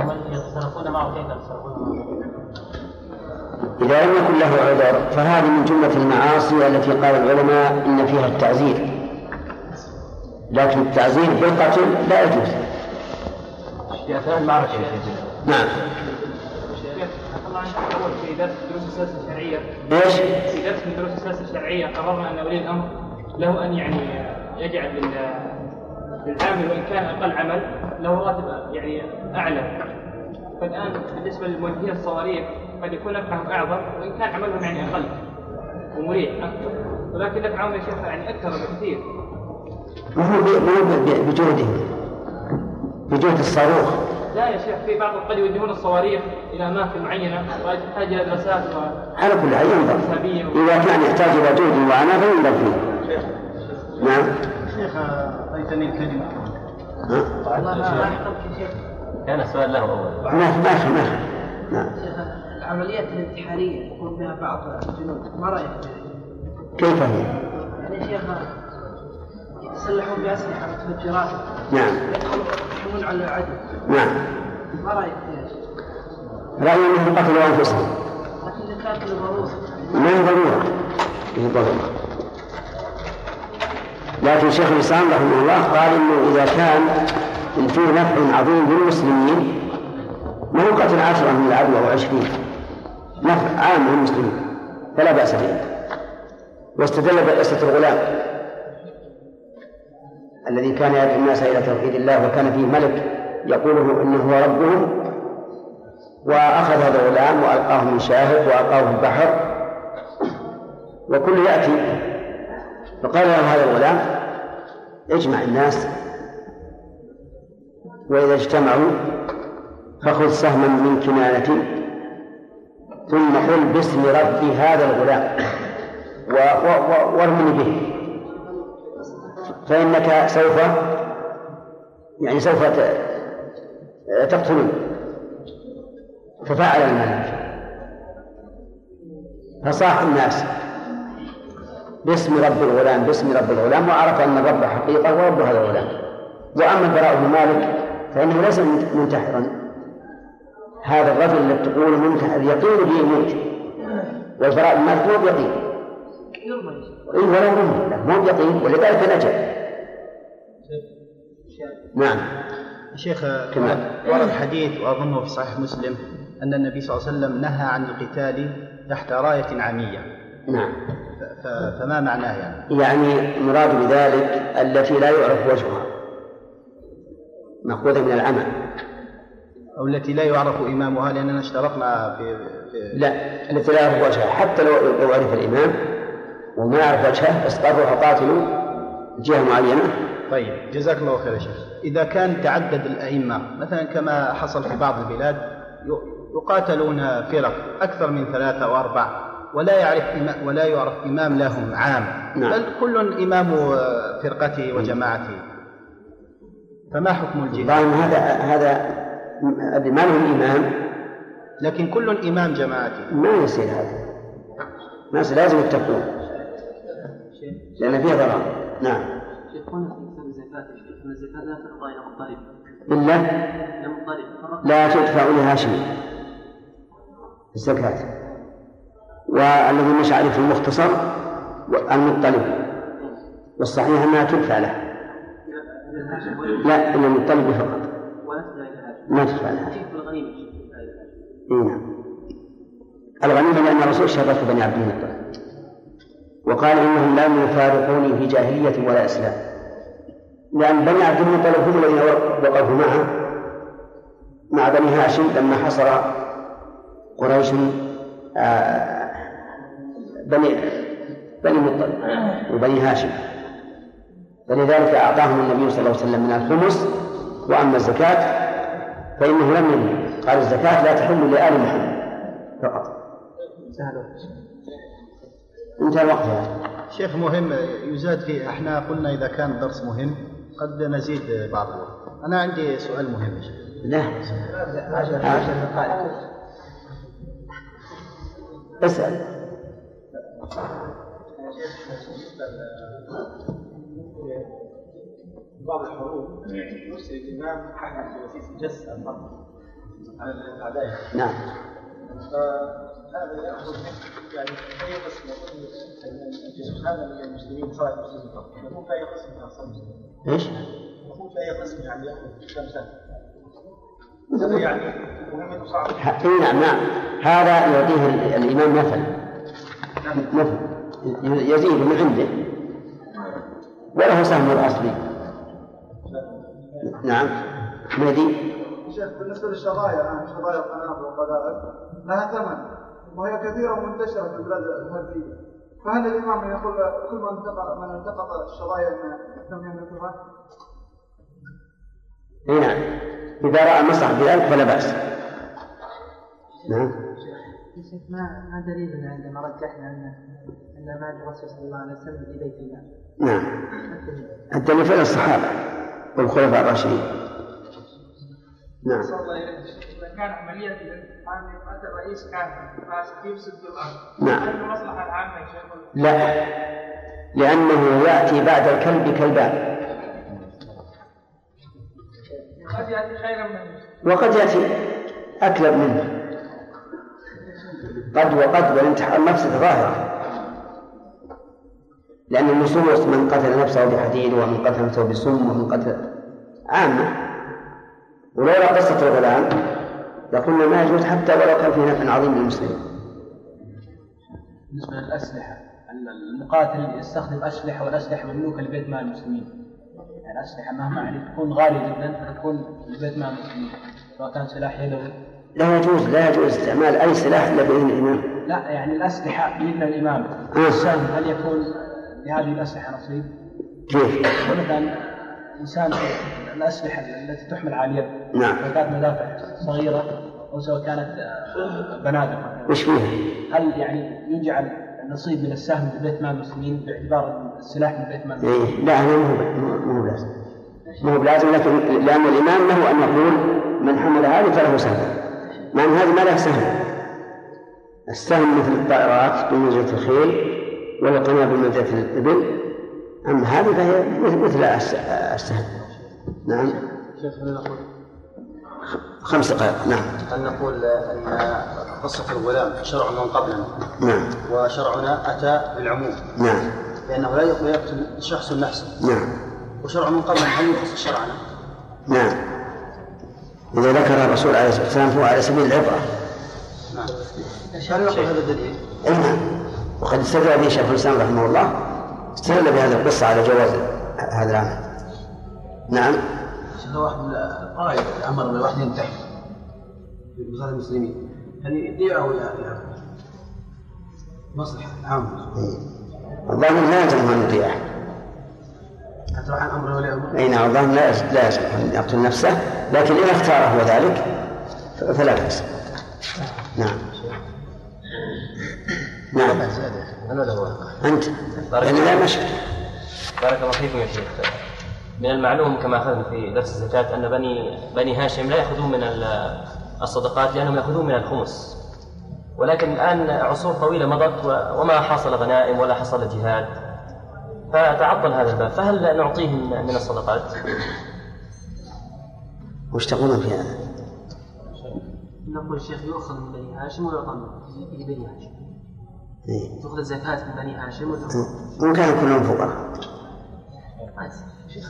Speaker 7: هم يتصرفون معه كيف يتصرفون معه؟
Speaker 1: إذا لم يكن له عذر فهذه من جملة المعاصي التي قال العلماء إن فيها التعزير. لكن التعزير بالقتل لا يجوز.
Speaker 10: في اثناء المعركه
Speaker 1: نعم.
Speaker 11: في درس دروس السياسة الشرعيه
Speaker 1: إيش؟
Speaker 11: في درس من دروس الشرعيه قررنا ان ولي الامر له أن يعني يجعل لل- للعامل وإن كان أقل عمل له راتب يعني أعلى. فالآن بالنسبة للموجهين الصواريخ قد يكون نفعهم أعظم وإن كان عملهم يعني أقل ومريح. أكثر ولكن نفعهم يا شيخ يعني أكثر بكثير.
Speaker 1: ما هو ب- ما هو ب- بجهدهم بجهد الصاروخ.
Speaker 11: لا يا شيخ في بعضهم قد يوجهون الصواريخ إلى أماكن معينة وقد تحتاج إلى دراسات و-
Speaker 1: على كل حال ينظر. إذا كان يحتاج إلى جهد وعناء فينظر فيه. نعم.
Speaker 6: شيخ أعطيتني الكلمة.
Speaker 1: ها؟
Speaker 6: والله ما أحكم شيخ.
Speaker 10: كان السؤال له أول.
Speaker 1: ما ما في ما في نعم.
Speaker 6: شيخ العمليات الانتحارية يكون فيها بعض الجنود ما رأيك؟
Speaker 1: كيف هي؟
Speaker 6: يعني شيخ يتسلحون بأسلحة متفجرات.
Speaker 1: نعم.
Speaker 6: يدخلوا يحمون على العدو.
Speaker 1: نعم.
Speaker 6: ما رأيك فيها شيخ؟
Speaker 1: رأيي أنهم قتلوا أنفسهم.
Speaker 6: لكن إذا كانت
Speaker 1: ما هي ضرورة؟ هي ضرورة. لكن شيخ الإسلام رحمه الله قال إنه إذا كان فيه نفع عظيم للمسلمين ما هو قتل عشرة من العدو أو عشرين؟ نفع عام للمسلمين فلا بأس به. واستدل بقصة الغلام. الذي كان يدعو الناس إلى توحيد الله وكان فيه ملك يقوله إنه هو ربهم. وأخذ هذا الغلام وألقاه من شاهق وألقاه في البحر. وكل يأتي. فقال له هذا الغلام اجمع الناس. وإذا اجتمعوا فخذ سهما من كنانة. ثم قل باسم ربي هذا الغلام. وارمني به. فإنك سوف يعني سوف تقتلون. ففعل الملك فصاح الناس. باسم رب الغلام باسم رب الغلام وعرف أن الرب حقيقة ورب هذا الغلام. وأما البراء بن مالك فإنه ليس منتحرا. هذا الرجل الذي تقول منتحر يقين به يموت والبراء بن مالك مو بيقين إيه ولا يرمي مو بيقين ولذلك نجا نعم.
Speaker 8: شيخ
Speaker 1: كمان.
Speaker 8: ورد حديث وأظنه في صحيح مسلم أن النبي صلى الله عليه وسلم نهى عن القتال تحت راية عامية.
Speaker 1: نعم.
Speaker 8: فما معناه يعني؟
Speaker 1: يعني مراد بذلك التي لا يعرف وجهها. مأخوذة من العمل.
Speaker 8: أو التي لا يعرف إمامها لأننا اشترطنا في, في
Speaker 1: لا التي لا يعرف وجهها. حتى لو لو عرف الإمام وما يعرف وجهه بس قال روحوا قاتلوا جهة معينة.
Speaker 8: طيب جزاك الله خير يا شيخ. إذا كان تعدد الأئمة مثلا كما حصل في بعض البلاد يقاتلون فرق أكثر من ثلاثة أو أربع ولا يعرف إمام ولا يعرف إمام لهم عام.
Speaker 1: نعم.
Speaker 8: بل كل إمام فرقته وجماعته. فما حكم الجهاد؟
Speaker 1: طبعا هذا هذا ما لهم إمام
Speaker 8: لكن كل إمام جماعته
Speaker 1: ما يصير هذا؟ ما يصير لازم يتقون. لأن فيه ضرر نعم.
Speaker 10: في
Speaker 1: إلا لا تدفع لهاشم الزكاة. والذي مش عارف المختصر المطلب. والصحيح أنها تدفع له. لا إلا المطلب فقط
Speaker 10: ولا تدفع إلى هذا
Speaker 1: ما
Speaker 10: إلى هذا
Speaker 1: إي نعم الغنيمة لأن الرسول شرف بني عبد المطلب وقال إنهم لم يفارقوني في جاهلية ولا إسلام. لأن بني عبد المطلب هم الذين وقفوا معه. مع بني هاشم لما حصر قريش آه، بني بني مطلب وبني هاشم. فلذلك أعطاهم النبي صلى الله عليه وسلم من الخمس وأما الزكاة فإنه لم يمنع. قال الزكاة لا تحل لآل محمد. فقط. انتهى الوقت
Speaker 8: شيخ مهم يزاد فيه. إحنا قلنا إذا كان الدرس مهم قد نزيد بعض الوقت أنا عندي سؤال مهم. يا شيخ
Speaker 1: لا.
Speaker 9: عشر عشر دقائق.
Speaker 1: اسأل.
Speaker 12: بعض الحروب يرسل الإمام حاجة في وسيس جس الفرق على الأعداء
Speaker 1: نعم.
Speaker 12: فهذا يأخذ يعني أي قسم هذا من المسلمين صلاة المسلمين فقط يكون في أي قسم من المسلمين
Speaker 1: إيش؟
Speaker 12: يكون في أي قسم يعني سنة؟ هذا يعني
Speaker 1: اي نعم نعم. هذا يعطيه ال- الإمام مثل مثل ي- يزيد من عنده. وله سهم الأصلي. نعم. مهدي
Speaker 13: شيخ بالنسبة للشظايا الآن شظايا القنابل والقذائف لها ثمن وهي كثيرة ومنتشرة في البلاد الهندية فهل الإمام يقول كل من التقط من التقط الشظايا أنهم يملكوها؟
Speaker 1: اي نعم. إذا رأى المصلحة بذلك فلا بأس. نعم.
Speaker 9: يا شيخ ما ما دليلنا عندما رجحنا أن أن مال الرسول صلى الله عليه وسلم في بيت الله؟
Speaker 1: نعم. الدليل فعل الصحابة. والخلفاء الراشدين. نعم.
Speaker 11: إذا كان عملية الانتقام مات الرئيس كان فاسد يفسد في الأرض.
Speaker 1: نعم.
Speaker 11: هل المصلحة العامة يا شيخ.
Speaker 1: لا. لأنه يأتي بعد الكلب كلبان
Speaker 11: قد يأتي خيرا منه.
Speaker 1: وقد يأتي أكلب منه. قد وقد والانتحار نفسه ظاهرة لأن النصوص من قتل نفسه بحديد ومن قتل نفسه بسم ومن قتل عامة. ولولا قصة الغلام لقلنا ما يجوز حتى ولو كان فيه نفع عظيم للمسلمين.
Speaker 5: بالنسبة للأسلحة المقاتل يستخدم أسلحة والأسلحة مملوكة لبيت مال المسلمين. يعني الأسلحة مهما يعني تكون غالية جدا فتكون لبيت مال المسلمين سواء كان سلاح يدوي
Speaker 1: لا يجوز لا يجوز استعمال أي سلاح إلا بإذن الإمام.
Speaker 5: لا يعني الأسلحة بإذن الإمام.
Speaker 1: آه.
Speaker 5: السهم هل يكون لهذه الأسلحة نصيب؟
Speaker 1: كيف؟
Speaker 5: مثلا إنسان الأسلحة التي تحمل على اليد
Speaker 1: نعم.
Speaker 5: سواء كانت مدافع صغيرة أو سواء كانت آه، بنادق
Speaker 1: وش فيها؟
Speaker 14: هل يعني يجعل نصيب من السهم لبيت مال المسلمين باعتبار السلاح من بيت مال المسلمين؟
Speaker 1: إيه لا هذا مو مو بلازم مو بلازم لكن لأن الإمام له أن يقول من حمل هذه فله سهم مع أن هذه ما لها سهم السهم مثل الطائرات بمنزلة الخيل والقناة بمنزلة الإبل. أما هذه فهي مثل السهم. نعم. خمس دقائق. نعم.
Speaker 15: هل نقول أن قصة الغلام شرع من قبلنا؟
Speaker 1: نعم.
Speaker 15: وشرعنا أتى بالعموم.
Speaker 1: نعم.
Speaker 15: لأنه لا يقتل شخص نفسه.
Speaker 1: نعم.
Speaker 15: وشرع من قبلنا هل يخص شرعنا؟
Speaker 1: نعم. إذا ذكر الرسول عليه الصلاة والسلام فهو على سبيل العبرة.
Speaker 15: نعم. هل نقول هذا الدليل؟
Speaker 1: أي نعم. وقد استدل به شيخ الإسلام رحمه الله. استدل بهذه القصة على جواز هذا العمل. نعم.
Speaker 15: هذا واحد قائد أمر بالواحد ينتحر في بلاد المسلمين. هل يبيعه ولا مصلحة عامه
Speaker 1: الظاهر لا يلزم أن يطيعه
Speaker 15: حتى عن أمر ولي أمر؟
Speaker 1: اي نعم الظاهر لا لا يلزم أن يقتل نفسه. لكن إن اختاره هو ذلك فلا بأس. نعم. نعم.
Speaker 10: أنا له
Speaker 1: أنت.
Speaker 10: بارك
Speaker 1: لأن لا مشكلة.
Speaker 10: بارك الله فيكم يا شيخ. من المعلوم كما أخذنا في درس الزكاة أن بني بني هاشم لا يأخذون من ال- الصدقات لأنهم يأخذون من الخمس. ولكن الآن عصور طويلة مضت وما حصل غنائم ولا حصل جهاد. فتعطل هذا الباب. فهل نعطيهم من الصدقات؟
Speaker 1: وش تقولون في هذا؟
Speaker 16: نقول الشيخ يؤخذ من بني هاشم ويعطى من بني هاشم.
Speaker 1: إيه.
Speaker 16: تؤخذ الزكاة من بني هاشم وتعطى
Speaker 1: وإن كانوا كلهم فقراء.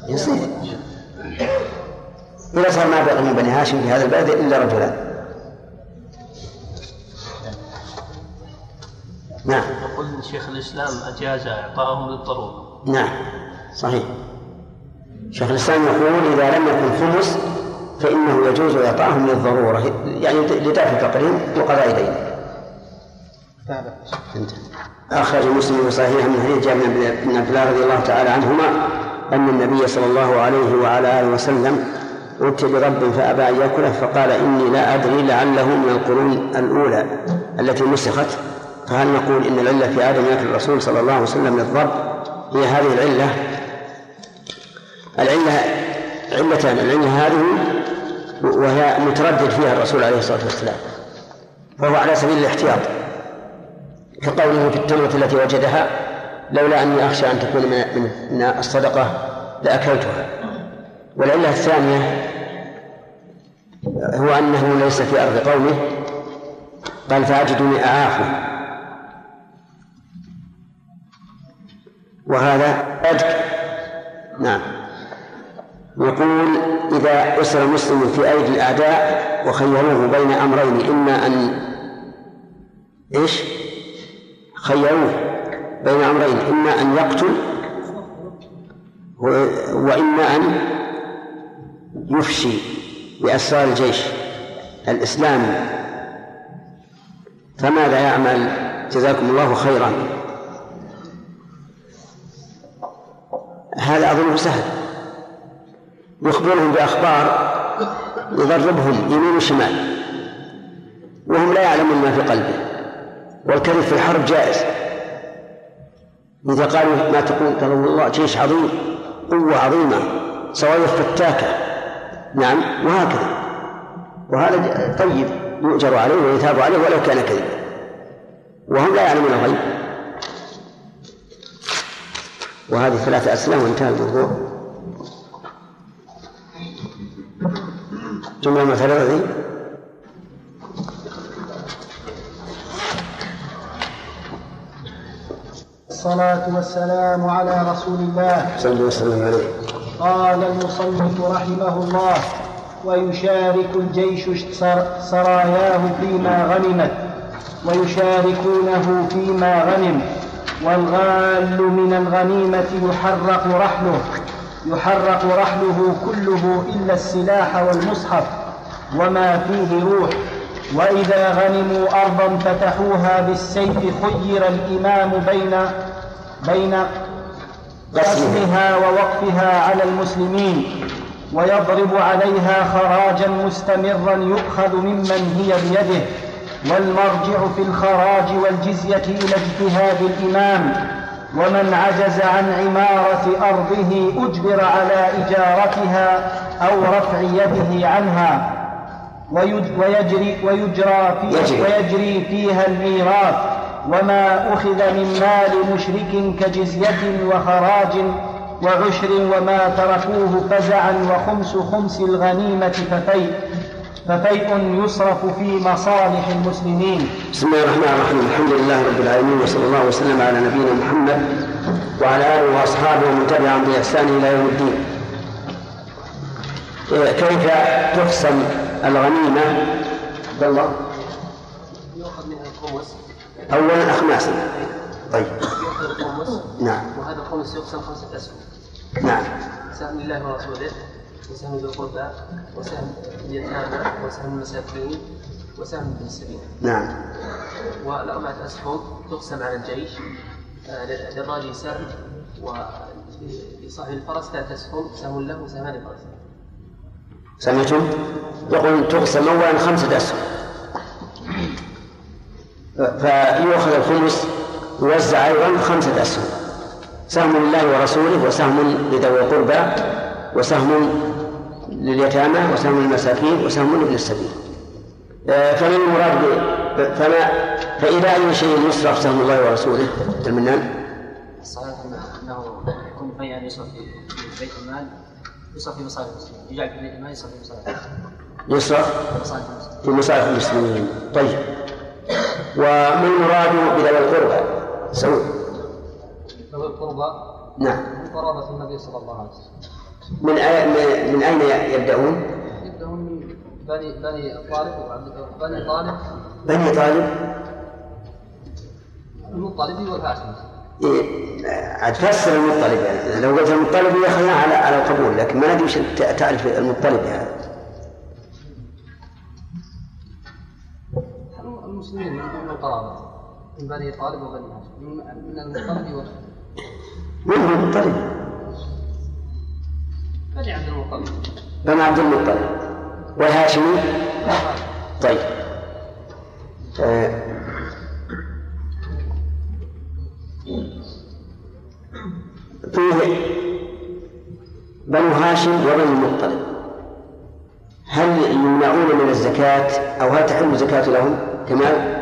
Speaker 1: يصير. إذا صار ما بقي من بني هاشم في هذا البلد إلا رجلان نعم.
Speaker 17: يقول شيخ الإسلام أجاز اعطائهم للضروره
Speaker 1: نعم. صحيح. شيخ الإسلام يقول إذا لم يكن خمس فإنه يجوز إعطاهم للضرورة يعني لدفع فقرهم وقضاء دين انتهى أخرج مسلم في صحيح من حديث جابر بن عبد الله رضي الله تعالى عنهما أن النبي صلى الله عليه وعلى آله وسلم أتي برب فأبى أن يأكله فقال إني لا أدري لعله من القرون الأولى التي مسخت فهل نقول إن العلة في عدم أكل الرسول صلى الله عليه وسلم للضرب؟ هي هذه العلة. العلة علتان العلة هذه وهي متردد فيها الرسول عليه الصلاة والسلام وهو على سبيل الاحتياط. كقوله في التمرة التي وجدها لولا أني أخشى أن تكون من من الصدقة لأكلتها. والعلة الثانية هو أنه ليس في أرض قومه قال فأجدني أعافه وهذا أجد. نعم. يقول إذا أسر مسلم في أيدي الأعداء وخيروه بين أمرين إما أن إيش؟ خيروه بين أمرين إما أن يقتل وإما أن يفشي بأسرار الجيش الإسلامي فماذا يعمل؟ جزاكم الله خيرا. هذا أظنه سهل. يخبرهم بأخبار يضربهم يمين وشمال وهم لا يعلمون ما في قلبه. والكذب في الحرب جائز. إذا قالوا ما تقول قالوا والله جيش عظيم قوة عظيمة صواريخ فتاكة. نعم وهكذا. وهذا طيب يؤجر عليه ويثاب عليه ولو كان كذبا. وهم لا يعلمون الغيب. وهذه ثلاثة أسئلة وانتهى الموضوع. جملة مثلا ذي
Speaker 18: الصلاة والسلام على رسول الله.
Speaker 1: صلى الله وسلم عليه.
Speaker 18: قال المصنف رحمه الله ويشارك الجيش سر- سراياه فيما غنمت ويشاركونه فيما غنم والغال من الغنيمة يحرق رحله يحرق رحله كله إلا السلاح والمصحف وما فيه روح. وإذا غنموا أرضا فتحوها بالسيف خير الإمام بين بين قسمها ووقفها على المسلمين ويضرب عليها خراجا مستمرا يؤخذ ممن هي بيده
Speaker 8: والمرجع في الخراج والجزية إلى اجتهاد الإمام ومن عجز عن عمارة أرضه أجبر على إجارتها أو رفع يده عنها ويج- ويجري ويجرى في
Speaker 1: يجري.
Speaker 8: ويجري فيها الميراث وما أخذ من مال مشرك كجزية وخراج وعشر وما تركوه فزعا وخمس خمس الغنيمة ففيء ففيء يصرف في مصالح المسلمين.
Speaker 1: بسم الله الرحمن الرحيم. الحمد لله رب العالمين وصلى الله وسلم على نبينا محمد وعلى آله وأصحابه ومن تبعهم بإحسان إلى يوم الدين. إيه، كيف تقسم الغنيمة؟ عبد الله اولا اخماسا طيب. نعم.
Speaker 10: وهذا الخمس يقسم خمسة أسهم.
Speaker 1: نعم.
Speaker 10: سهم لله ورسوله وسهم ذي القربى وسهم اليتامى وسهم المساكين وسهم ابن السبيل.
Speaker 1: نعم.
Speaker 10: والأربعة أسهم تقسم على الجيش. آه، للراجل سهم ولصاحب الفرس ثلاث أسهم سهم له وسهمان للفرس
Speaker 1: سمعتم؟ يقول تقسم اولا خمسة أسهم. فيؤخذ الخمس يوزع أيضا خمسه اسهم سهم لله ورسوله وسهم لذوي القربى وسهم لليتامى وسهم للمساكين وسهم لابن السبيل. آه، فما المراد فما فإلى أي شيء يصرف سهم الله ورسوله المنان
Speaker 10: الصحيح أنه- يكون فيئا يصرف في بيت المال يصرف في مصالح المسلمين. يجعل في بيت المال يصرف في مصالح المسلمين.
Speaker 1: يصرف؟
Speaker 10: في مصالح المسلمين.
Speaker 1: طيب. وما المراد بذوي القربى؟ سعود.
Speaker 19: ذوي القربى؟
Speaker 1: نعم.
Speaker 19: من قرابة النبي صلى الله عليه وسلم.
Speaker 1: من أي- من أين يبدأون؟
Speaker 19: يبدأون من بني بني طالب بني طالب.
Speaker 1: بني طالب.
Speaker 19: المطلبي والهاشمي
Speaker 1: إيه، عاد فسر المطلب يعني لو قلت المطلب ياخذها على على القبول لكن ما ندري وش تعرف المطلب هذا
Speaker 19: المسلمين من دون القرابة من بني طالب وبني هاشم من المطلب وال
Speaker 1: من هو المطلب؟
Speaker 19: بني عبد المطلب.
Speaker 1: بني عبد المطلب. والهاشمي؟ طيب. آه، فيه بنو هاشم وبنو المطلب. هل يمنعون من الزكاة أو هل تحل الزكاة لهم؟ كمال؟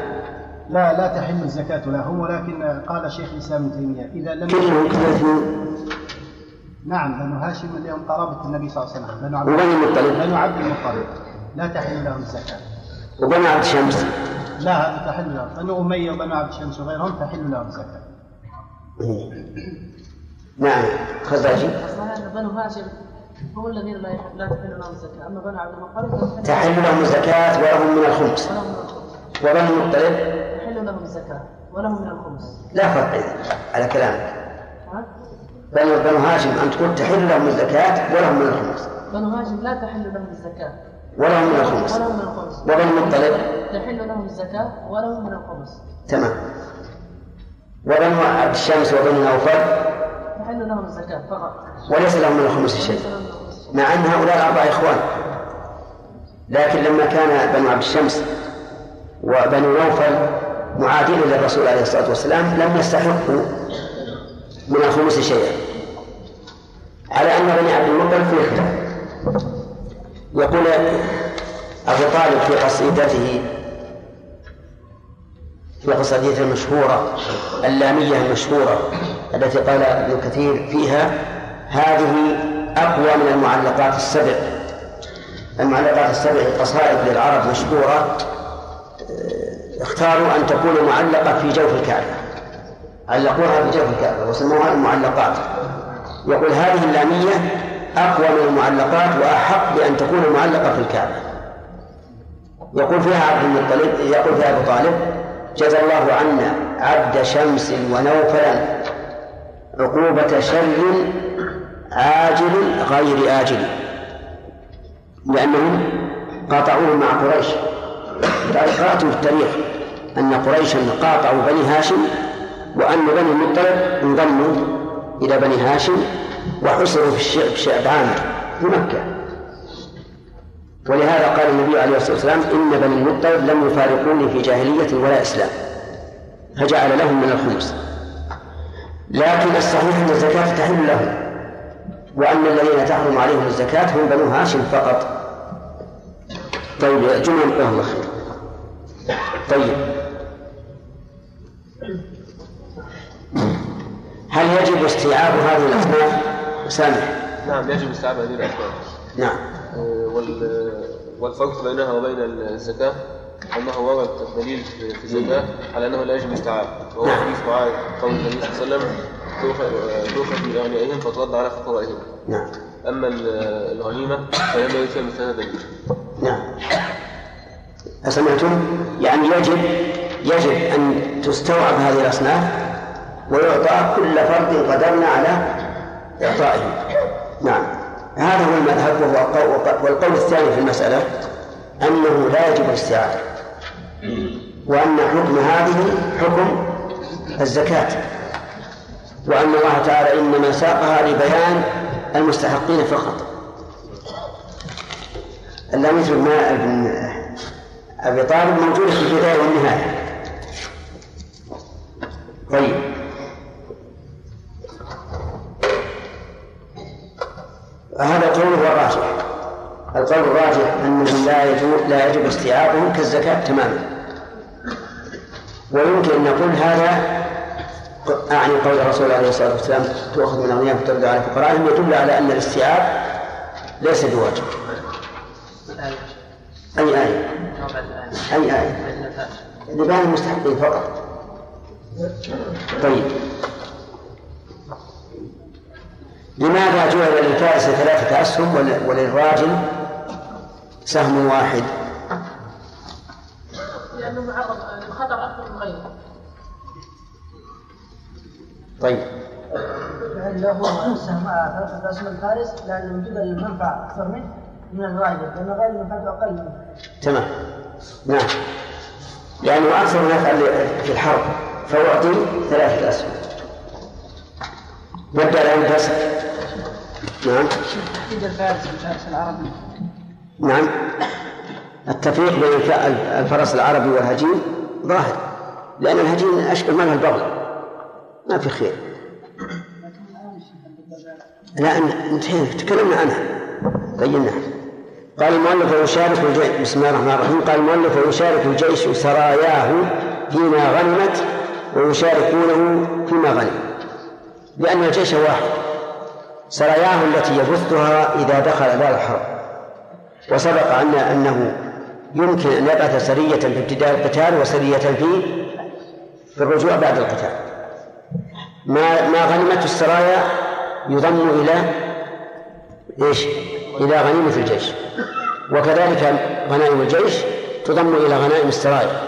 Speaker 8: لا لا تحل الزكاة لهم ولكن قال شيخ الإسلام ابن تيمية إذا لم
Speaker 1: كلهم كلهم
Speaker 8: نعم بنو هاشم لهم قرابة النبي صلى الله عليه وسلم بنو عبد
Speaker 1: المطلب؟
Speaker 8: بنو عبد المطلب. لا تحل لهم الزكاة.
Speaker 1: وبنو عبد شمس
Speaker 8: لا هذا تحل لهم بنو أمية وبنو عبد شمس وغيرهم تحل لهم الزكاة.
Speaker 1: نعم. خزاجي.
Speaker 9: بنو هاشم هم الذين لا تحل لهم الزكاة. أما بنو عبد المطلب
Speaker 1: تحل لهم الزكاة ولهم من الخمس.
Speaker 9: ولهم من الخمس
Speaker 1: وبني المطلب
Speaker 9: تحل لهم الزكاة ولهم من الخمس.
Speaker 1: لا فرق إذن على كلامك؟ بنو بنو هاشم أن تقول تحل لهم الزكاة ولهم من الخمس.
Speaker 9: بنو هاشم لا تحل لهم الزكاة.
Speaker 1: ولهم من الخمس.
Speaker 9: ولهم من الخمس.
Speaker 1: وبني المطلب؟
Speaker 9: تحل لهم الزكاة ولهم من الخمس.
Speaker 1: تمام. وبنو عبد الشمس وبني نوفل؟
Speaker 9: تحل لهم الزكاة فقط.
Speaker 1: وليس لهم من الخمس شيء. مع أن هؤلاء الأربعة إخوان. لكن لما كان بنو عبد الشمس وبنو نوفل معادين للرسول عليه الصلاة والسلام لم يستحقوا من الخمس شيئا. على أن بني عبد المطلب فيه خلاف يقول أبو طالب في قصيدته في قصيدته المشهورة اللامية المشهورة التي قال ابن كثير فيها هذه أقوى من المعلقات السبع. المعلقات السبع قصائد للعرب مشهورة اختاروا أن تكون معلقة في جوف الكعبة. علقوها في جوف الكعبة وسموها المعلقات. يقول هذه اللامية أقوى من المعلقات وأحق بأن تكون معلقة في الكعبة. يقول فيها عبد المطلب يقول فيها أبو طالب جزى الله عنا عبد شمس ونوفلا عقوبة شر عاجل غير آجل لأنهم قاطعوه مع قريش. قرأت في التاريخ أن قريشا قاطعوا بني هاشم وأن بني المطلب انضموا إلى بني هاشم وحصروا في الشعب شعب عامر في مكة. ولهذا قال النبي عليه الصلاة والسلام إن بني المطلب لم يفارقوني في جاهلية ولا إسلام. فجعل لهم من الخمس. لكن الصحيح أن الزكاة تحل لهم وأن الذين تحرم عليهم الزكاة هم بنو هاشم فقط. طيب جملة الله خير طيب. هل يجب استيعاب هذه الأصناف سامح؟
Speaker 20: نعم يجب استيعاب هذه الأسباب
Speaker 1: نعم.
Speaker 20: آه، وال- والفرق بينها وبين الزكاة أنه ورد الدليل في الزكاة على أنه لا يجب استيعاب. وهو حديث معاذ قول النبي صلى الله عليه وسلم تؤخذ من أغنيائهم فترد على فقرائهم.
Speaker 1: نعم.
Speaker 20: أما ال- الغنيمة فلم فيها مثل هذا الدليل
Speaker 1: نعم. أسمعتم؟ يعني يجب يجب أن تستوعب هذه الأصناف ويعطى كل فرد قدرنا على إعطائه. نعم. هذا هو المذهب وهو القول والقول الثاني في المسألة أنه لا يجب الاستيعاب. وأن حكم هذه حكم الزكاة. وأن الله تعالى إنما ساقها لبيان المستحقين فقط. اللامس بن ابن أبي طالب موجود في البداية والنهاية. طيب. هذا القول هو الراجح. القول الراجح أنه لا يجوز لا يجب استيعابهم كالزكاة تماما. ويمكن أن نقول هذا أعني قول الرسول عليه الصلاة والسلام تؤخذ من أغنياء فترد على فقرائهم. يدل على أن الاستيعاب ليس بواجب. أي آية؟ أي آية لبيان المستحقين فقط. طيب. لماذا جعل للفارس ثلاثة أسهم ول- وللراجل سهم واحد؟
Speaker 9: لأنه معرض للخطر أكثر من غيره.
Speaker 1: طيب.
Speaker 3: هل له سهم ثلاثة أسهم الفارس لأن وجود المنفعة أكثر منه من الغالب لأن الغالب منفعته أقل منه.
Speaker 1: تمام. نعم. لأنه أكثر ما يفعل في الحرب فأعطي ثلاثة أسهم. يبدأ له الفسق نعم.
Speaker 6: تحديد الفارس بالفارس العربي
Speaker 1: نعم. التفريق بين الف- الفرس العربي والهجين ظاهر لأن الهجين أشبه منها البغل. ما في خير. لا انتهينا تكلمنا عنها بيناها. قال المؤلف ويشارك الجيش. بسم الله الرحمن الرحيم. قال المؤلف ويشارك الجيش سراياه فيما غنمت ويشاركونه فيما غنم. لأن الجيش واحد. سراياه التي يبثها إذا دخل دار الحرب. وسبق أن أنه يمكن أن يبعث سرية في ابتداء القتال وسرية في في الرجوع بعد القتال. ما ما غنمت السرايا يضم إلى إيش؟ إلى غنيمة الجيش. وكذلك غنائم الجيش تضم إلى غنائم السرايا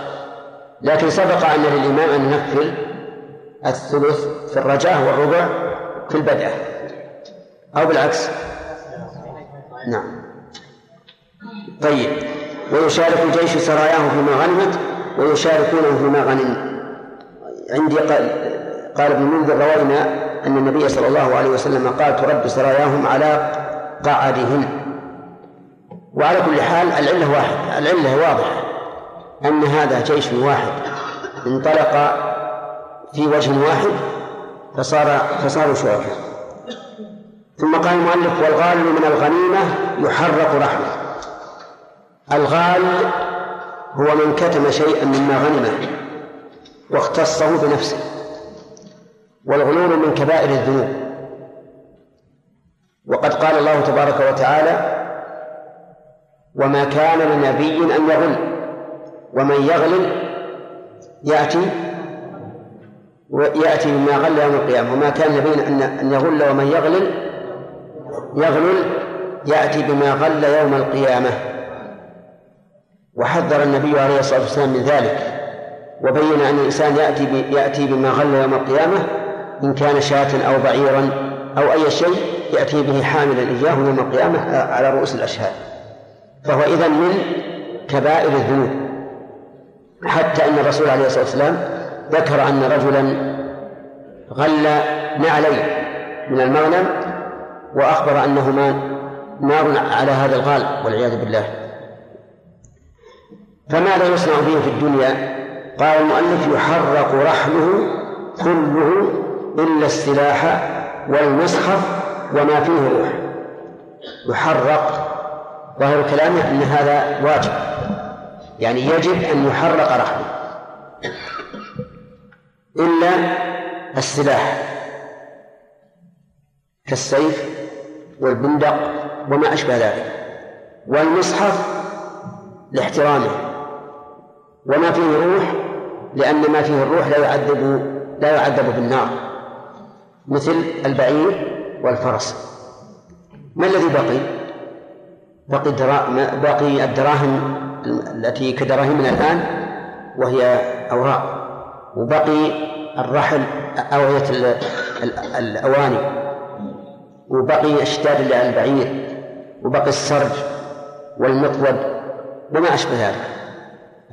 Speaker 1: لكن سبق أن للإمام أن ينفذ الثلث في الرجاء والربع في البدء. أو بالعكس. نعم. طيب. ويشارك الجيش سراياه فيما غنمت ويشاركونه فيما غنم. عندي قال, قال ابن منذر روينا أن النبي صلى الله عليه وسلم قال ترد سراياهم على قعدهن وعلى كل حال العلة واحد. العلة واضحة أن هذا جيش واحد انطلق في وجه واحد فصار فصاروا شركاء. ثم قال المؤلف والغال من الغنيمة يحرق رحمه. الغال هو من كتم شيئا مما غنمه واختصه بنفسه. والغلول من كبائر الذنوب. وقد قال الله تبارك وتعالى وما كان لنبي أن يغل ومن يغلل يأتي يأتي بما غل يوم القيامة. وما كان نبي أن يغل ومن يغلل يغلل يأتي بما غل يوم القيامة. وحذر النبي عليه الصلاة والسلام من ذلك وبين أن الإنسان يأتي يأتي بما غل يوم القيامة إن كان شاة أو بعيرا أو أي شيء يأتي به حاملا إياه يوم القيامة على رؤوس الأشهاد. فهو إذا من كبائر الذنوب. حتى أن الرسول عليه الصلاة والسلام ذكر أن رجلا غل نعلين من المغنم وأخبر أنهما نار على هذا الغال والعياذ بالله. فماذا يصنع به في الدنيا؟ قال المؤلف يحرق رحله كله إلا السلاح والمصحف وما فيه روح. يحرق. ظاهر كلامه أن هذا واجب. يعني يجب أن يحرق رحله إلا السلاح. كالسيف والبندق وما أشبه ذلك. والمصحف لاحترامه. وما فيه روح لأن ما فيه الروح لا يعذب لا يعذب بالنار. مثل البعير والفرس. ما الذي بقي؟ بقي باقي الدراهم التي كدراهمنا الآن وهي أوراق وبقي الرحل أوعية الأواني وبقي الشداد على البعير وبقي السرج والمقود وما أشبه ذلك.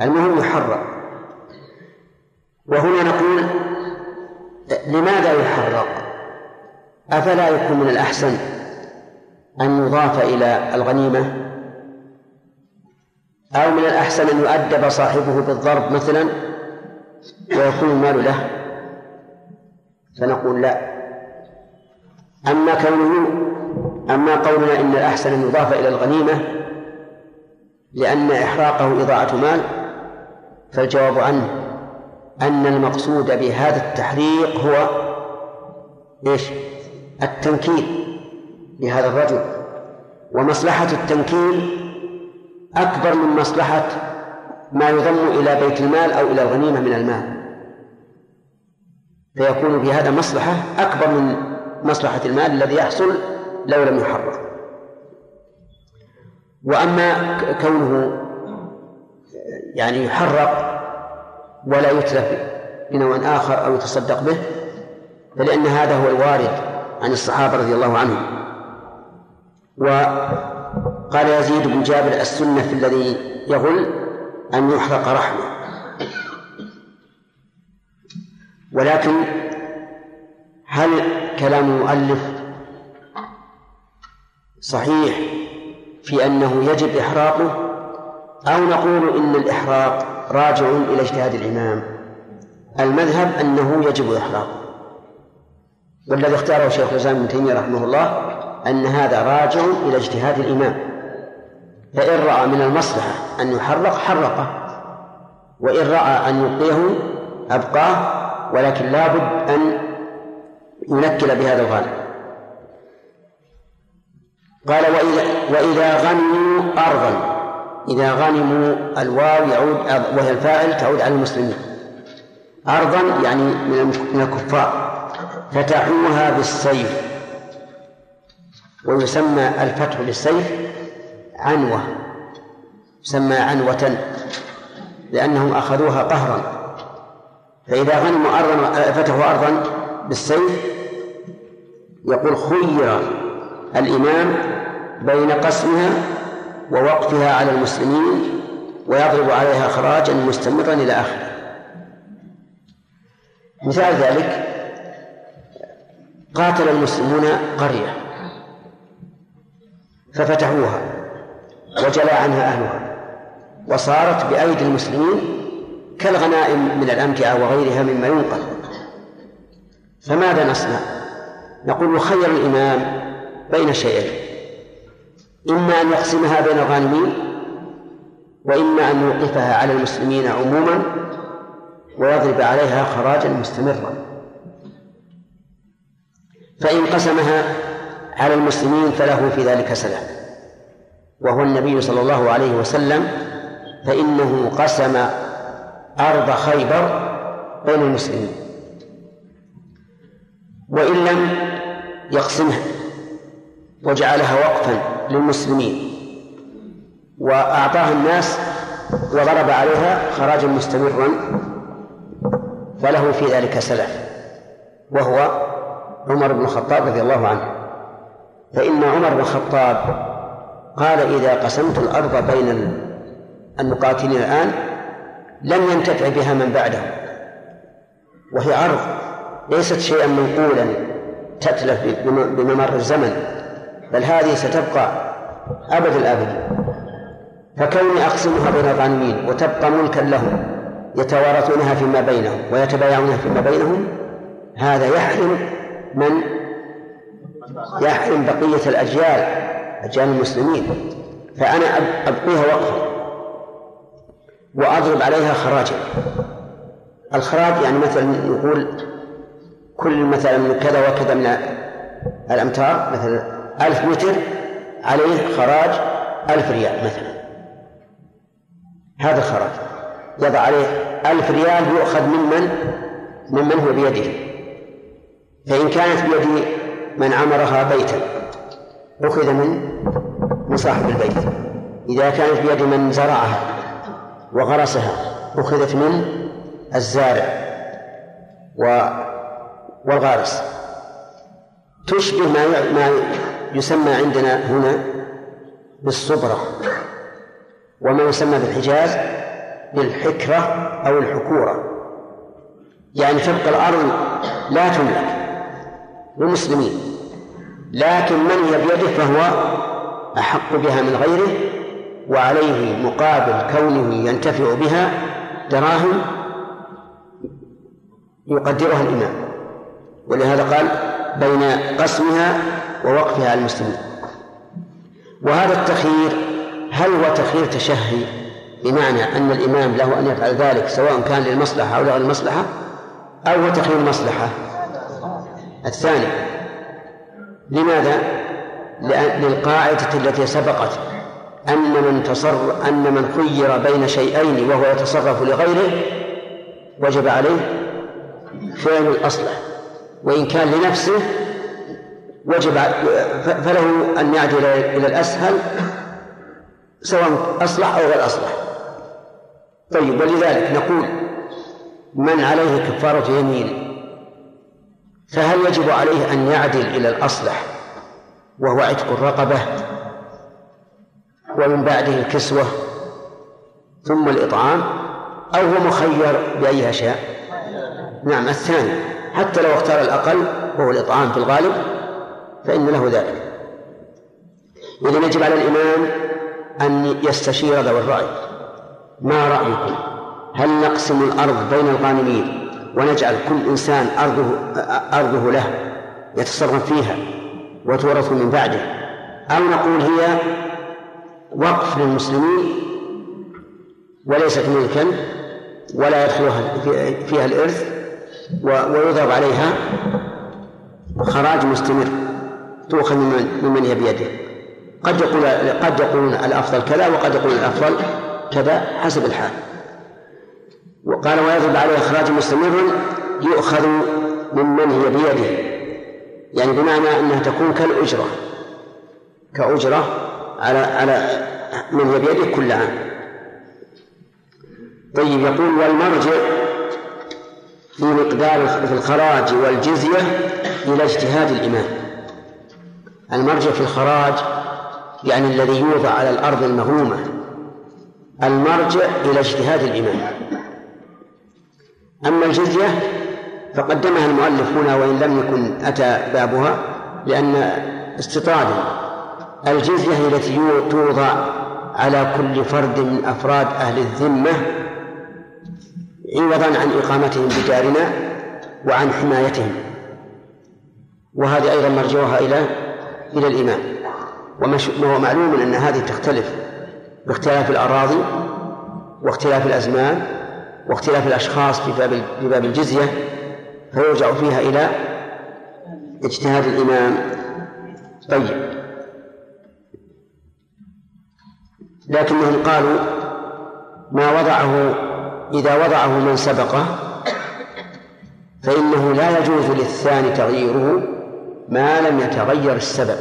Speaker 1: المهم يحرق وهنا نقول لماذا يحرق أفلا يكون من الأحسن أن يضاف إلى الغنيمة؟ أو من الأحسن أن يؤدب صاحبه بالضرب مثلا ويكون المال له؟ فنقول لا. أما كونه أما قولنا إن الأحسن أن يضاف إلى الغنيمة لأن إحراقه إضاعة مال فالجواب عنه أن المقصود بهذا التحريق هو إيش؟ التنكيل لهذا الرجل. ومصلحة التنكيل أكبر من مصلحة ما يضم إلى بيت المال أو إلى الغنيمة من المال. فيكون في هذا مصلحة أكبر من مصلحة المال الذي يحصل لو لم يحرق وأما كونه يعني يحرق ولا يتلف بنوع آخر أو يتصدق به فلأن هذا هو الوارد عن الصحابة رضي الله عنهم. وقال يزيد بن جابر السنة في الذي يغل أن يحرق رحمه. ولكن هل كلام المؤلف صحيح في أنه يجب إحراقه؟ أو نقول إن الإحراق راجع إلى اجتهاد الإمام؟ المذهب أنه يجب إحراقه. والذي اختاره شيخ الإسلام ابن تيمية رحمه الله أن هذا راجع إلى اجتهاد الإمام. فإن رأى من المصلحة أن يحرق حرقه. وإن رأى أن يبقيه أبقاه. ولكن لابد أن ينكل بهذا الغالب. قال وإذا, وإذا غنموا أرضا إذا غنموا الواو يعود وهي الفاعل تعود على المسلمين. أرضا يعني من الكفار. فتحوها بالسيف ويسمى الفتح بالسيف عنوة يسمى عنوة لأنهم أخذوها قهرا فإذا غنموا أرضا فتحوا أرضا بالسيف يقول خير الإمام بين قسمها ووقفها على المسلمين ويضرب عليها خراجا مستمرا إلى آخره. مثال ذلك قاتل المسلمون قرية. ففتحوها وجلى عنها أهلها وصارت بأيدي المسلمين كالغنائم من الأمتعة وغيرها مما ينقل. فماذا نصنع؟ نقول يخير الإمام بين شيئين. إما أن يقسمها بين الغانمين وإما أن يوقفها على المسلمين عموما ويضرب عليها خراجا مستمرا. فإن قسمها على المسلمين فله في ذلك سلام. وهو النبي صلى الله عليه وسلم فإنه قسم أرض خيبر بين المسلمين. وإن لم يقسمها وجعلها وقفا للمسلمين وأعطاها الناس وضرب عليها خراجا مستمرا فله في ذلك سلف وهو عمر بن الخطاب رضي الله عنه. فإن عمر بن الخطاب قال إذا قسمت الأرض بين المقاتلين الآن لم ينتفع بها من بعده. وهي أرض ليست شيئا منقولا تتلف بممر الزمن بل هذه ستبقى أبد الآبد. فكوني أقسمها بين الغانمين وتبقى ملكا لهم يتوارثونها فيما بينهم ويتبايعونها فيما بينهم هذا يحرم من يحرم بقية الأجيال أجيال المسلمين. فأنا أبقيها وقفا وأضرب عليها خراجا. الخراج يعني مثلا نقول كل مثلا كذا وكذا من الأمتار مثلا ألف متر عليه خراج ألف ريال مثلا. هذا الخراج يضع عليه ألف ريال يؤخذ ممن ممن هو بيده. فإن كانت بيد من عمرها بيتا أخذ من من صاحب البيت. إذا كانت بيد من زرعها وغرسها أخذت من الزارع والغارس. تشبه ما ما يسمى عندنا هنا بالصبرة وما يسمى بالحجاز بالحكرة أو الحكورة. يعني تبقى الأرض لا تملك. للمسلمين. لكن من هي بيده فهو أحق بها من غيره وعليه مقابل كونه ينتفع بها دراهم يقدرها الإمام. ولهذا قال بين قسمها ووقفها على المسلمين. وهذا التخيير هل هو تخيير تشهي بمعنى أن الإمام له أن يفعل ذلك سواء كان للمصلحة أو لغير المصلحة أو هو تخيير المصلحة الثاني. لماذا؟ للقاعدة التي سبقت أن من تصر أن من خير بين شيئين وهو يتصرف لغيره وجب عليه فعل الأصلح وإن كان لنفسه وجب فله أن يعدل إلى الأسهل سواء أصلح أو غير أصلح. طيب ولذلك نقول من عليه كفارة يمين؟ فهل يجب عليه أن يعدل إلى الأصلح وهو عتق الرقبة ومن بعده الكسوة ثم الإطعام أو هو مخير بأيها شاء نعم الثاني حتى لو اختار الأقل وهو الإطعام في الغالب فإن له ذلك. إذا يجب على الإمام أن يستشير ذوي الرأي. ما رأيكم؟ هل نقسم الأرض بين الغانمين؟ ونجعل كل إنسان أرضه أرضه له يتصرف فيها وتورث من بعده. أو نقول هي وقف للمسلمين وليست ملكا ولا يدخلها فيها الإرث ويضرب عليها خراج مستمر. تؤخذ ممن هي بيده. قد يقول قد يقولون الأفضل كذا وقد يقولون الأفضل كذا حسب الحال. وقال ويضرب عليه إخراج مستمر يؤخذ ممن هي بيده. يعني بمعنى أنها تكون كالأجرة كأجرة على على من هي بيده كل عام. طيب يقول والمرجع في مقدار في الخراج والجزية إلى اجتهاد الإمام. المرجع في الخراج يعني الذي يوضع على الأرض المغرومة المرجع إلى اجتهاد الإمام. أما الجزية فقدمها المؤلف هنا وإن لم يكن أتى بابها لأن استطرادا الجزية التي توضع على كل فرد من أفراد أهل الذمة عوضا عن إقامتهم بدارنا وعن حمايتهم. وهذه أيضا مرجعها إلى إلى الإمام. وهو معلوم أن هذه تختلف باختلاف الأراضي واختلاف الأزمان واختلاف الأشخاص في باب في باب الجزية فيرجع فيها إلى اجتهاد الإمام. طيب. لكنهم قالوا ما وضعه إذا وضعه من سبقه فإنه لا يجوز للثاني تغييره ما لم يتغير السبب.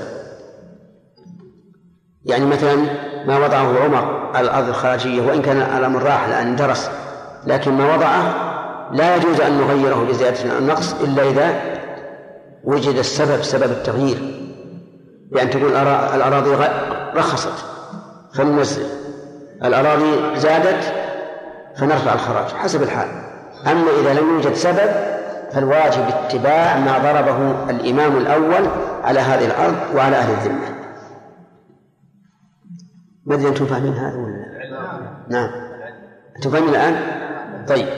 Speaker 1: يعني مثلا ما وضعه عمر على الأرض الخارجية وإن كان الأمر راح لأن درس لكن ما وضعه لا يجوز أن نغيره بزيادة أو نقص إلا إذا وجد السبب سبب التغيير. بأن تكون الأراضي رخصت. فننزل الأراضي زادت فنرفع الخراج حسب الحال. أما إذا لم يوجد سبب فالواجب اتباع ما ضربه الإمام الأول على هذه الأرض وعلى أهل الذمة. ما أدري أنتم فاهمين هذا ولا نعم. أنتم فاهمين الآن؟ طيب.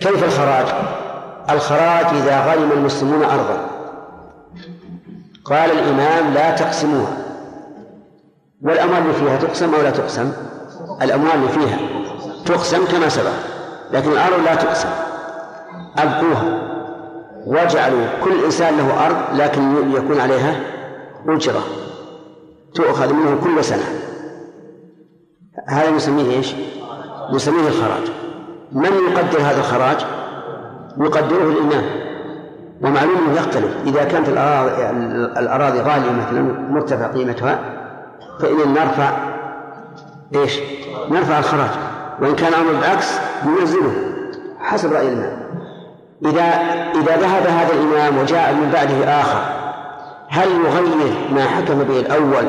Speaker 1: كيف الخراج؟ الخراج إذا غنم المسلمون أرضا. قال الإمام لا تقسموها. والأموال اللي فيها تقسم أو لا تقسم؟ الأموال اللي فيها تقسم كما سبق لكن الأرض لا تقسم. أبقوها. واجعلوا كل إنسان له أرض لكن يكون عليها أجرة. تؤخذ منه كل سنة. هذا نسميه إيش؟ نسميه الخراج. من يقدر هذا الخراج؟ يقدره الإمام. ومعلوم يختلف إذا كانت الأراضي, الأراضي غالية مثلا مرتفع قيمتها فإن نرفع إيش؟ نرفع الخراج. وإن كان الأمر بالعكس ننزله حسب رأي الإمام. إذا إذا ذهب هذا الإمام وجاء من بعده آخر هل يغير ما حكم به الأول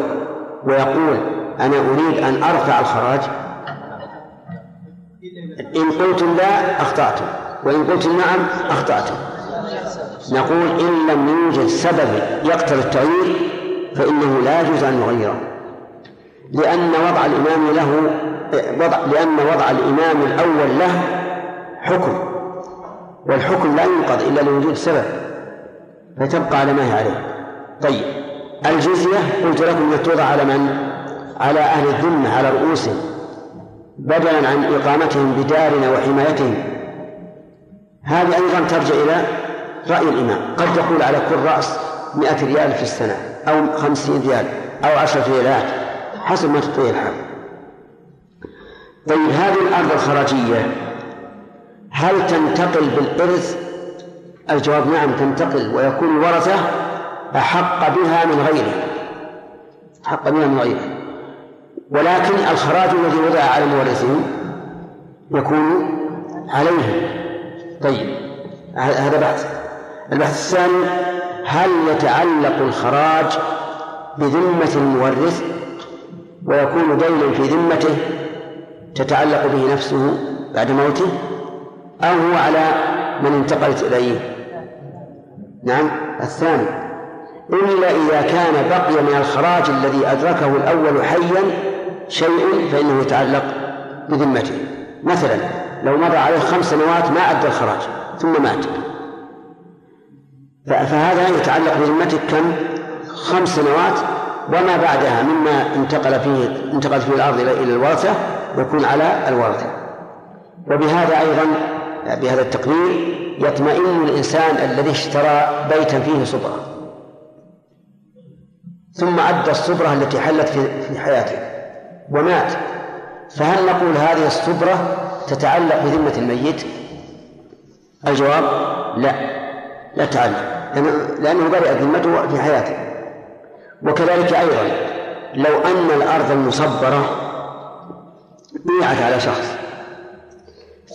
Speaker 1: ويقول أنا أريد أن أرفع الخراج؟ إن قلتم لا أخطأتم وإن قلتم نعم أخطأتم. نقول إن لم يوجد سبب يقتضي التغيير فإنه لا يجوز أن يغيره. لأن وضع الإمام له وضع لأن وضع الإمام الأول له حكم والحكم لا ينقض إلا لوجود سبب فتبقى على ما هي عليه. طيب الجزية قلت لكم أنها توضع على من؟ على أهل الذمة على رؤوسهم. بدلا عن إقامتهم بدارنا وحمايتهم. هذه أيضا ترجع إلى رأي الإمام. قد يقول على كل رأس مئة ريال في السنة أو خمسين ريال أو عشرة ريالات حسب ما تطيع الحال. طيب هذه الأرض الخراجية هل تنتقل بالإرث؟ الجواب نعم تنتقل ويكون الورثة أحق بها من غيره. أحق بها من غيره. ولكن الخراج الذي وضع على مورثهم يكون عليهم طيب هذا بحث. البحث الثاني هل يتعلق الخراج بذمة المورث ويكون دينا في ذمته تتعلق به نفسه بعد موته أو هو على من انتقلت إليه؟ نعم الثاني. إلا إذا كان بقي من الخراج الذي أدركه الأول حيا شيء فإنه يتعلق بذمته. مثلا لو مضى عليه خمس سنوات ما أدى الخراج ثم مات. فهذا يتعلق بذمته كم؟ خمس سنوات وما بعدها مما انتقل فيه انتقلت فيه الأرض إلى الورثة يكون على الورثة وبهذا أيضا بهذا التقرير يطمئن الإنسان الذي اشترى بيتا فيه صبرة ثم أدى الصبرة التي حلت في حياته. ومات فهل نقول هذه الصبرة تتعلق بذمة الميت؟ الجواب لا لا تتعلق لأنه برئت ذمته في حياته وكذلك أيضا لو أن الأرض المصبرة بيعت على شخص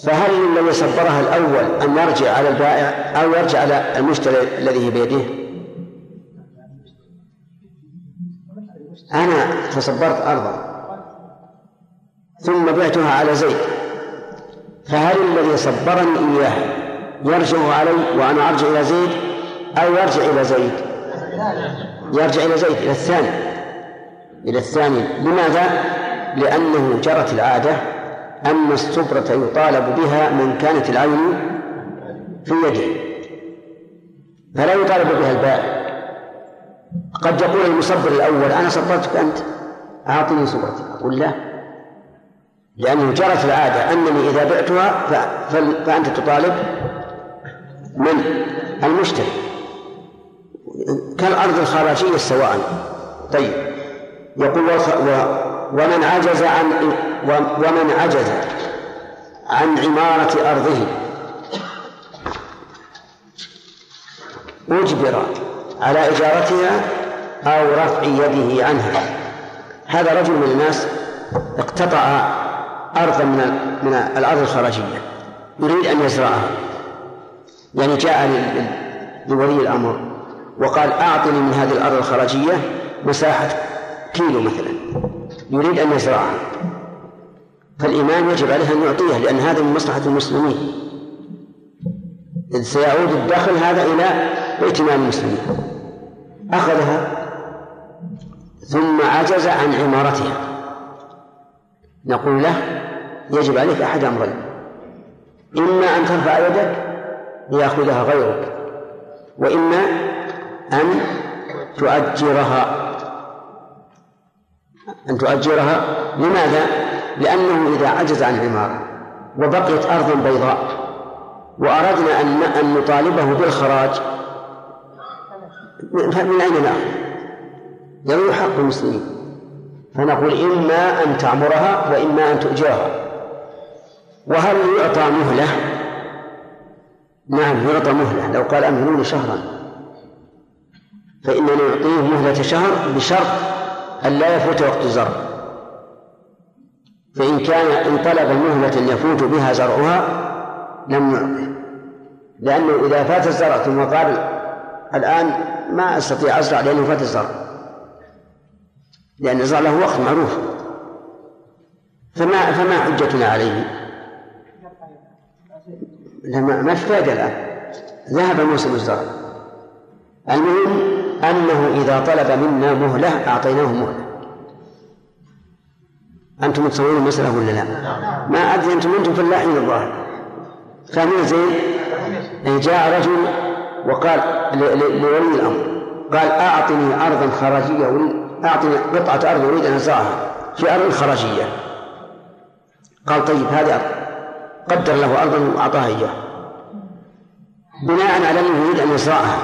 Speaker 1: فهل الذي صبرها الأول أن يرجع على البائع أو يرجع على المشتري الذي بيده؟ أنا تصبرت أرضا ثم بعتها على زيد. فهل الذي صبرني إياها يرجع علي وأنا أرجع إلى زيد أو يرجع إلى زيد؟ يرجع إلى زيد إلى الثاني. إلى الثاني. لماذا؟ لأنه جرت العادة أن السبرة يطالب بها من كانت العين في يده. فلا يطالب بها البائع قد يقول المصبر الأول أنا صبرتك أنت؟ أعطني صبرتك أقول لا. لأنه جرت العادة أنني إذا بعتها فأنت تطالب من المشتري كالأرض الخراجية سواء. طيب. يقول ومن عجز عن ومن عجز عن عمارة أرضه. أجبر على إجارتها أو رفع يده عنها. هذا رجل من الناس اقتطع أرضا من من الأرض الخراجية. يريد أن يزرعها. يعني جاء لولي الأمر وقال أعطني من هذه الأرض الخراجية مساحة كيلو مثلا. يريد أن يزرعها. فالإمام يجب عليه أن يعطيه لأن هذا من مصلحة المسلمين. إذ سيعود الدخل هذا إلى بيت مال المسلمين. أخذها ثم عجز عن عمارتها. نقول له يجب عليك أحد أمرين. إما أن ترفع يدك ليأخذها غيرك وإما أن تؤجرها. أن تؤجرها. لماذا؟ لأنه إذا عجز عن عمارة وبقيت أرض بيضاء وأردنا أن أن نطالبه بالخراج من أين نأخذ؟ يروي حق المسلمين. فنقول إما أن تعمرها وإما أن تؤجرها. وهل يعطى مهلة؟ نعم يعطى مهلة. لو قال أمهلوني شهرا فإننا نعطيه مهلة شهر بشرط أن لا يفوت وقت الزرع. فإن كان إن طلب مهلة يفوت بها زرعها لم يعطه. لأنه إذا فات الزرع ثم قال الآن ما أستطيع أزرع لأنه فات الزرع. لأن الزرع له وقت معروف. فما فما حجتنا عليه؟ ما ما فائدة الآن. ذهب موسم الزرع المهم أنه إذا طلب منا مهلة أعطيناه مهلة. أنتم متصورون المسألة ولا لا؟ ما أدري أنتم أنتم فلاحين الظاهر. فاهمين زين؟ يعني جاء رجل وقال لولي الأمر قال أعطني أرضا خراجية أعطني قطعة أرض أريد أن أزرعها في أرض خراجية. قال طيب هذه أرض. قدر له أرضا وأعطاها إياه. بناء على أنه يريد أن يزرعها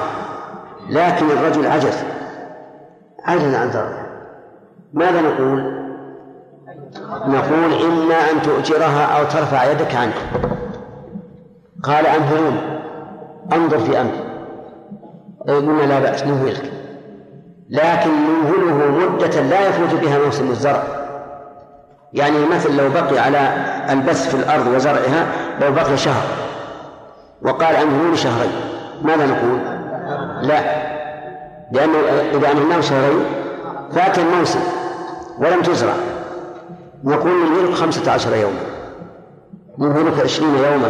Speaker 1: لكن الرجل عجز. عجز عن زرعها ماذا نقول؟ نقول إما أن تؤجرها أو ترفع يدك عنه. قال أنظرون انظر في أمري. قلنا لا بأس نهلك. لكن نمهله مدة لا يفوت بها موسم الزرع. يعني مثل لو بقي على البث في الأرض وزرعها لو بقي شهر. وقال أمهلوني شهرين ماذا نقول؟ لا. لأنه إذا أمهلناه شهرين فات الموسم ولم تزرع. نقول نمهلك خمسة عشر يوما. نمهلك عشرين يوما.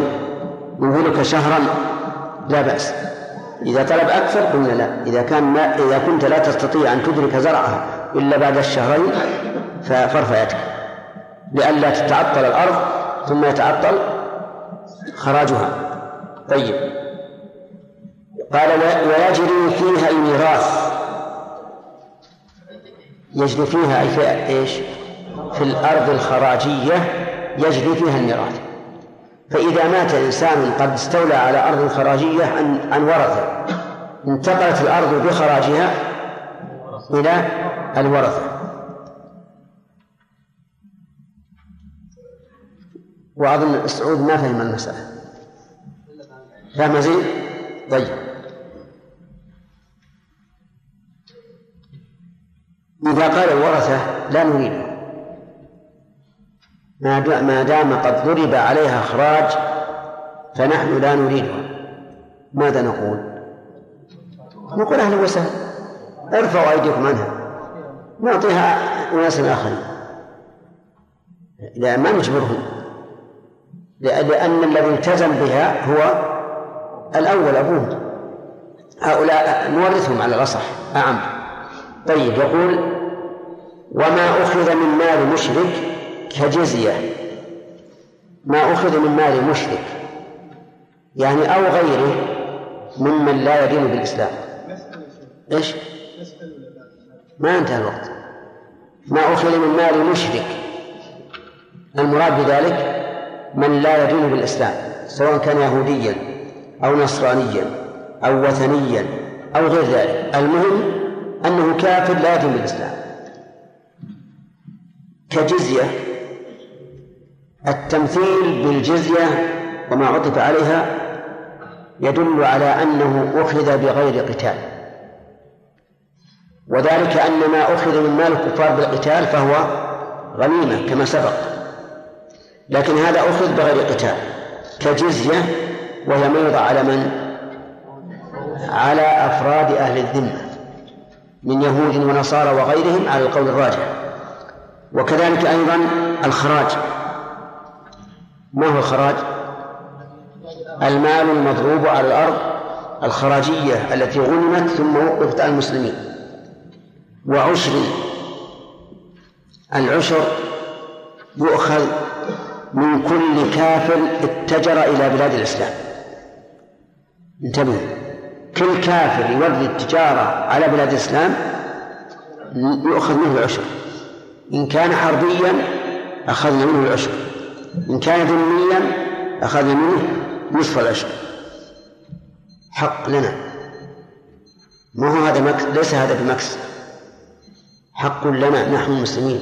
Speaker 1: نمهلك شهرا. لا بأس. إذا طلب أكثر قلنا لا. إذا كان ما إذا كنت لا تستطيع أن تدرك زرعها إلا بعد الشهرين فارفع يدك لئلا تتعطل الأرض ثم يتعطل خراجها. طيب. قال ويجري فيها الميراث. يجري فيها أي في إيش؟ في الأرض الخراجية يجري فيها الميراث. فإذا مات إنسان قد استولى على أرض خراجية عن عن ورثة. انتقلت الأرض بخراجها إلى الورثة. وأظن السعود ما فهم المسألة. فهم زين؟ طيب. إذا قال الورثة لا نريده ما دام قد ضرب عليها إخراج فنحن لا نريدها. ماذا نقول؟ نقول أهلا وسهلا ارفعوا أيديكم عنها. نعطيها أناس آخرين. لا ما نجبرهم. لأن الذي التزم بها هو الأول أبوهم هؤلاء نورثهم على الأصح. أعم طيب يقول وما أخذ من مال مشرك كجزية. ما أخذ من مال مشرك. يعني أو غيره ممن لا يدين بالإسلام. إيش؟ ما انتهى الوقت. ما أخذ من مال مشرك. المراد بذلك من لا يدين بالإسلام سواء كان يهوديا أو نصرانيا أو وثنيا أو غير ذلك. المهم أنه كافر لا يدين بالإسلام. كجزية التمثيل بالجزية وما عطف عليها يدل على أنه أخذ بغير قتال. وذلك أن ما أخذ من مال الكفار بالقتال فهو غنيمة كما سبق. لكن هذا أخذ بغير قتال كجزية وهي ما على من؟ على أفراد أهل الذمة من يهود ونصارى وغيرهم على القول الراجح وكذلك أيضا الخراج ما هو الخراج؟ المال المضروب على الأرض الخراجية التي غنمت ثم وقفت على المسلمين وعشر العشر يؤخذ من كل كافر اتجر إلى بلاد الإسلام. انتبهوا. كل كافر يورد التجارة على بلاد الإسلام يؤخذ منه العشر. إن كان حربيا أخذنا منه العشر. إن كان ذميا أخذنا منه نصف العشر. حق لنا. ما هو هذا مكس؟ ليس هذا بمكس. حق لنا. نحن المسلمين.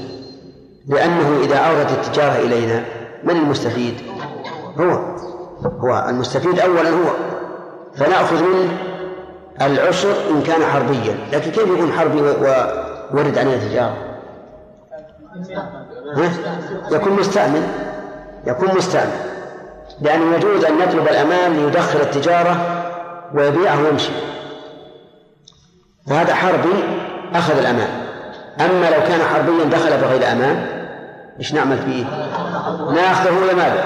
Speaker 1: لأنه إذا أوردت التجارة إلينا من المستفيد؟ هو. هو. المستفيد أولا هو. فنأخذ منه العشر إن كان حربيا. لكن كيف يكون حربي وورد علينا تجارة؟ يكون مستأمن. يكون مستأمن. لأنه يجوز أن يطلب الأمان ليدخل التجارة ويبيعه ويمشي. فهذا حربي أخذ الأمان أما لو كان حربيا دخل بغير أمان إيش نعمل فيه؟ ناخذه ولا ماذا؟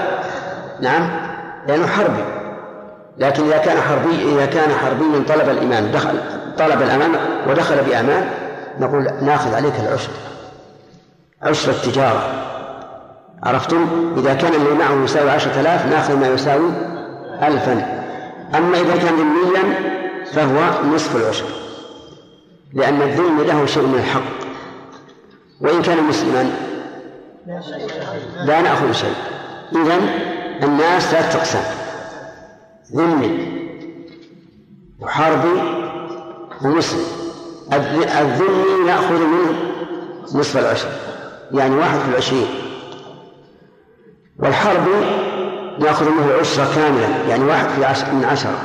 Speaker 1: نعم؟ لأنه حربي. لكن إذا كان حربي إذا كان حربيا طلب الإيمان دخل طلب الأمان ودخل بأمان نقول نأخذ عليك العشر. عشر التجارة. عرفتم؟ إذا كان اللي معه يساوي عشرة آلاف نأخذ ما يساوي ألفا. أما إذا كان ذميا فهو نصف العشر. لأن الذم له شيء من الحق. وإن كان مسلما لا نأخذ شيء. إذا الناس ثلاثة أقسام. ذمي وحربي ومسلم. الذمي نأخذ منه نصف العشر يعني واحد في العشرين. والحربي نأخذ منه العشرة كاملة يعني واحد في عشر من عشرة.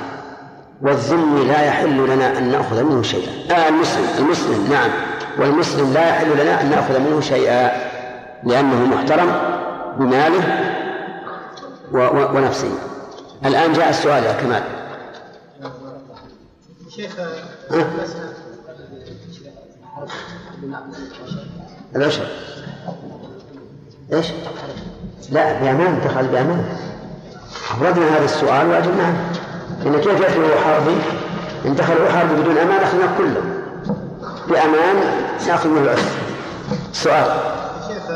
Speaker 1: والذمي لا يحل لنا أن نأخذ منه شيئا. آه المسلم المسلم نعم. والمسلم لا يحل لنا أن نأخذ منه شيئا. لأنه محترم بماله ونفسه. الآن جاء السؤال يا كمال.
Speaker 8: شيخ
Speaker 1: العشر إيش؟ لا بأمان دخل بأمان. أفردنا هذا السؤال وأجبنا عنه. إن كيف يدخل حربي إن دخل حربي بدون أمان أخذنا كله. بأمان نأخذ منه العشر سؤال.
Speaker 8: شيخ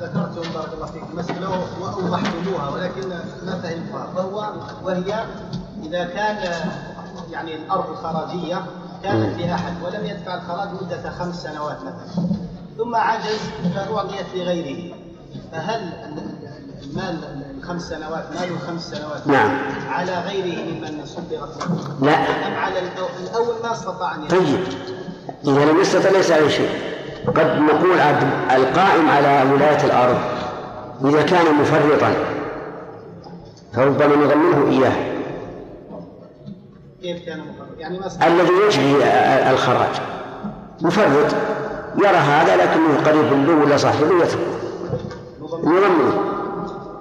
Speaker 8: ذكرتم بارك الله فيك مسألة وأوضحتموها ولكن ما فهمتها. وهو وهي إذا كان يعني الأرض خراجية كانت لأحد ولم يدفع الخراج مدة خمس سنوات مثلا. ثم عجز فأعطيت لغيره. فهل المال الخمس سنوات مال الخمس سنوات
Speaker 1: نعم.
Speaker 8: على غيره ممن صدرت
Speaker 1: لا.
Speaker 8: أم على الأول ما استطاع أن
Speaker 1: طيب. إذا لم يستطع ليس عليه شيء. قد نقول القائم على ولاية الأرض إذا كان مفرطا فربما نضمنه إياه.
Speaker 8: كيف كان مفرط؟ يعني
Speaker 1: الذي يجري الخراج. مفرط. يرى هذا لكنه قريب له ولا صاحبه يتركه يضمنه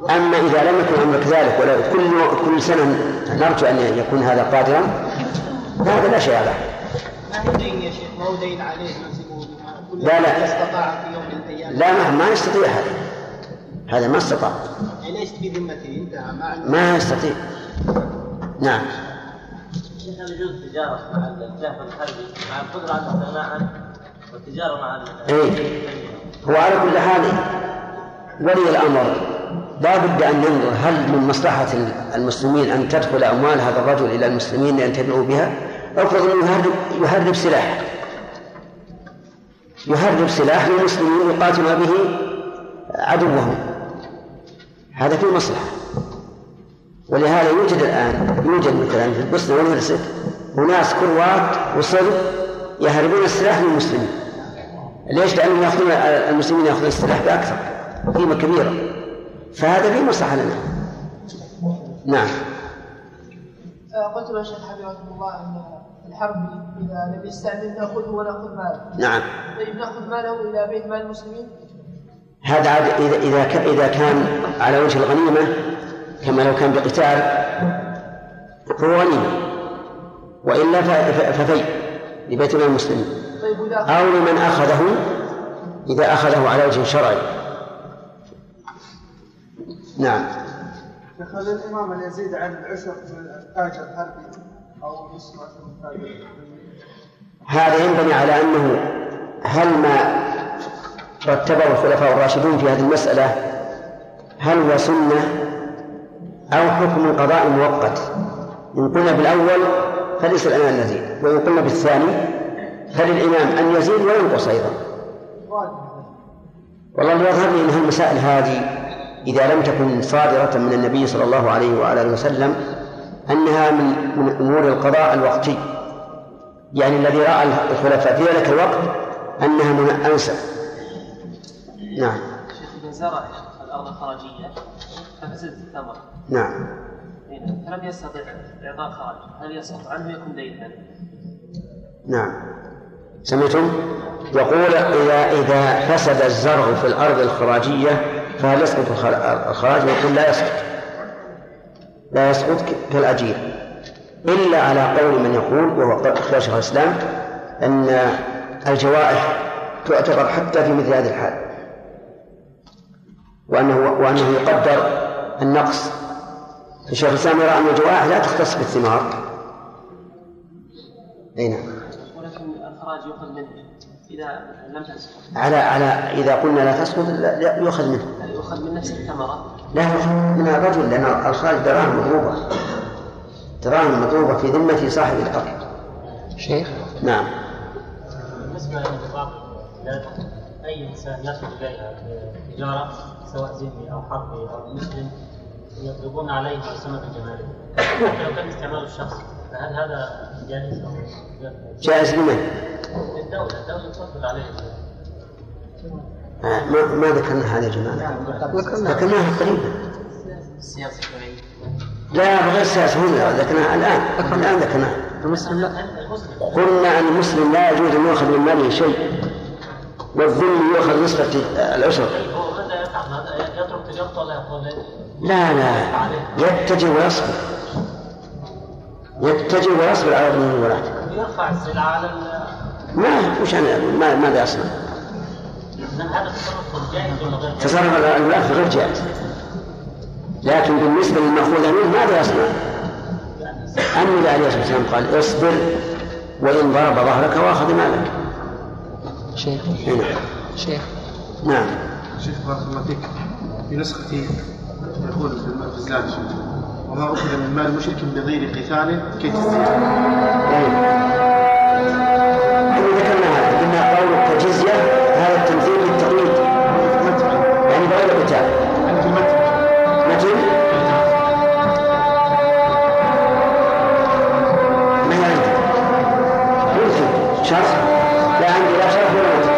Speaker 1: أما إذا لم يكن أمر كذلك ولا كل كل سنة نرجو أن يكون هذا قادرا هذا لا شيء له
Speaker 8: ما هو دين يا شيخ؟ ما هو دين عليه؟ بها
Speaker 1: لا لا.
Speaker 8: استطاع في يوم من
Speaker 1: لا ما, ما يستطيع هذا. هذا ما استطاع.
Speaker 8: يعني ليست في ذمته انتهى ما
Speaker 1: ما يستطيع نعم.
Speaker 21: شيخ هل يجوز التجارة مع الجهل الحربي مع القدرة على الاستغناء عنه والتجارة مع
Speaker 1: إيه. هو على كل حال ولي الأمر. لا بد أن ينظر هل من مصلحة المسلمين أن تدخل أموال هذا الرجل إلى المسلمين لينتفعوا بها؟ افرض أنه يهرب, يهرب سلاح يهرب سلاح للمسلمين يقاتل به عدوهم. هذا فيه مصلحة. ولهذا يوجد الآن يوجد مثلا في البوسنة والهرسك أناس كروات وصرب يهربون السلاح للمسلمين ليش؟ لأنهم يأخذون المسلمين يأخذون السلاح بأكثر قيمة كبيرة. فهذا فيه مصلحة لنا. نعم.
Speaker 3: قلت له شيخ حفظكم الله أن الحرب إذا لم يستعمل ناخذه وناخذ ماله.
Speaker 1: نعم.
Speaker 3: طيب نأخذ ماله إلى بيت مال المسلمين؟
Speaker 1: هذا عاد إذا إذا إذا كان على وجه الغنيمة كما لو كان بقتال هو غنيمة وإلا ففي لبيت مال المسلمين.
Speaker 3: طيب
Speaker 1: أو لمن أخذه إذا أخذه على وجه شرعي. نعم.
Speaker 22: هل الإمام يزيد عن العشر من التاجر الحربي
Speaker 1: هذا ينبني على أنه هل ما رتبه الخلفاء الراشدون في هذه المسألة هل هو سنة أو حكم قضاء مؤقت؟ إن قلنا بالأول فليس الإمام يزيد وإن قلنا بالثاني فللإمام أن يزيد وينقص أيضا. والله يظهر لي أن المسائل هذه إذا لم تكن صادرة من النبي صلى الله عليه وعلى وسلم أنها من من أمور القضاء الوقتي. يعني الذي رأى الخلفاء. في ذلك الوقت أنها من أنسب. نعم.
Speaker 23: إذا زرع الأرض الخراجية ففسدت الثمرة.
Speaker 1: نعم.
Speaker 23: فلم يستطع إعطاء خراج هل يسقط عنه يكون دينا؟
Speaker 1: نعم. سمعتم؟ يقول إذا إذا فسد الزرع في الأرض الخراجية فهل يسقط الخراج؟ يقول لا يسقط. لا يسقط كالأجير. إلا على قول من يقول وهو اختيار شيخ الإسلام أن الجوائح تعتبر حتى في مثل هذه الحال. وأنه وأنه يقدر النقص. الشيخ الإسلام يرى أن الجوائح لا تختص بالثمار. أي نعم.
Speaker 23: ولكن الخراج يؤخذ منه. إذا لم تسقط.
Speaker 1: على على إذا قلنا لا تسقط يؤخذ منه.
Speaker 23: يؤخذ من نفس الثمرة.
Speaker 1: لا من الرجل لأن الخراج دراهم مضروبة. دراهم مضروبة في ذمة صاحب الأرض
Speaker 24: شيخ؟
Speaker 1: نعم.
Speaker 7: بالنسبة البلاد أي إنسان يدخل إليها تجارة سواء ذمي أو حربي أو مسلم يطلبون عليه سمة الجمارك حتى لو كان استعماله الشخصي فهل هذا جائز أو
Speaker 1: جائز لمن؟
Speaker 7: للدولة. الدولة تفضل عليه.
Speaker 1: ما ما ذكرنا هذا يا جماعة. ذكرناها. قريبا.
Speaker 23: السياسة شوي
Speaker 1: لا بغير السياسة هنا ذكرناها الآن. الآن ذكرناها.
Speaker 24: المسلم لا.
Speaker 1: قلنا أن المسلم لا يجوز أن يؤخذ من ماله شيء والذم يؤخذ نصف العشر
Speaker 7: هو ماذا يفعل هذا يترك تجارته ولا يقول
Speaker 1: لا لا. يتجه ويصبر. يتجه ويصبر على ظلمه ولاته
Speaker 7: يرفع السلعة على ال-
Speaker 1: ما وش ما ماذا يصنع؟
Speaker 7: تصرف ولا غير جائز؟
Speaker 1: لكن بالنسبة للمأخوذ منه ماذا يصنع؟ النبي عليه الصلاة والسلام قال اصبر وإن ضرب ظهرك وأخذ مالك.
Speaker 24: شيخ
Speaker 1: نعم
Speaker 24: شيخ.
Speaker 1: نعم.
Speaker 22: شيخ بارك الله فيك. في نسختي يقول في الزاد وما أخذ من مال مشرك بغير قتال كيف
Speaker 1: إحنا قتال متن ما عندي ممكن لا عندي لا شرح ولا متن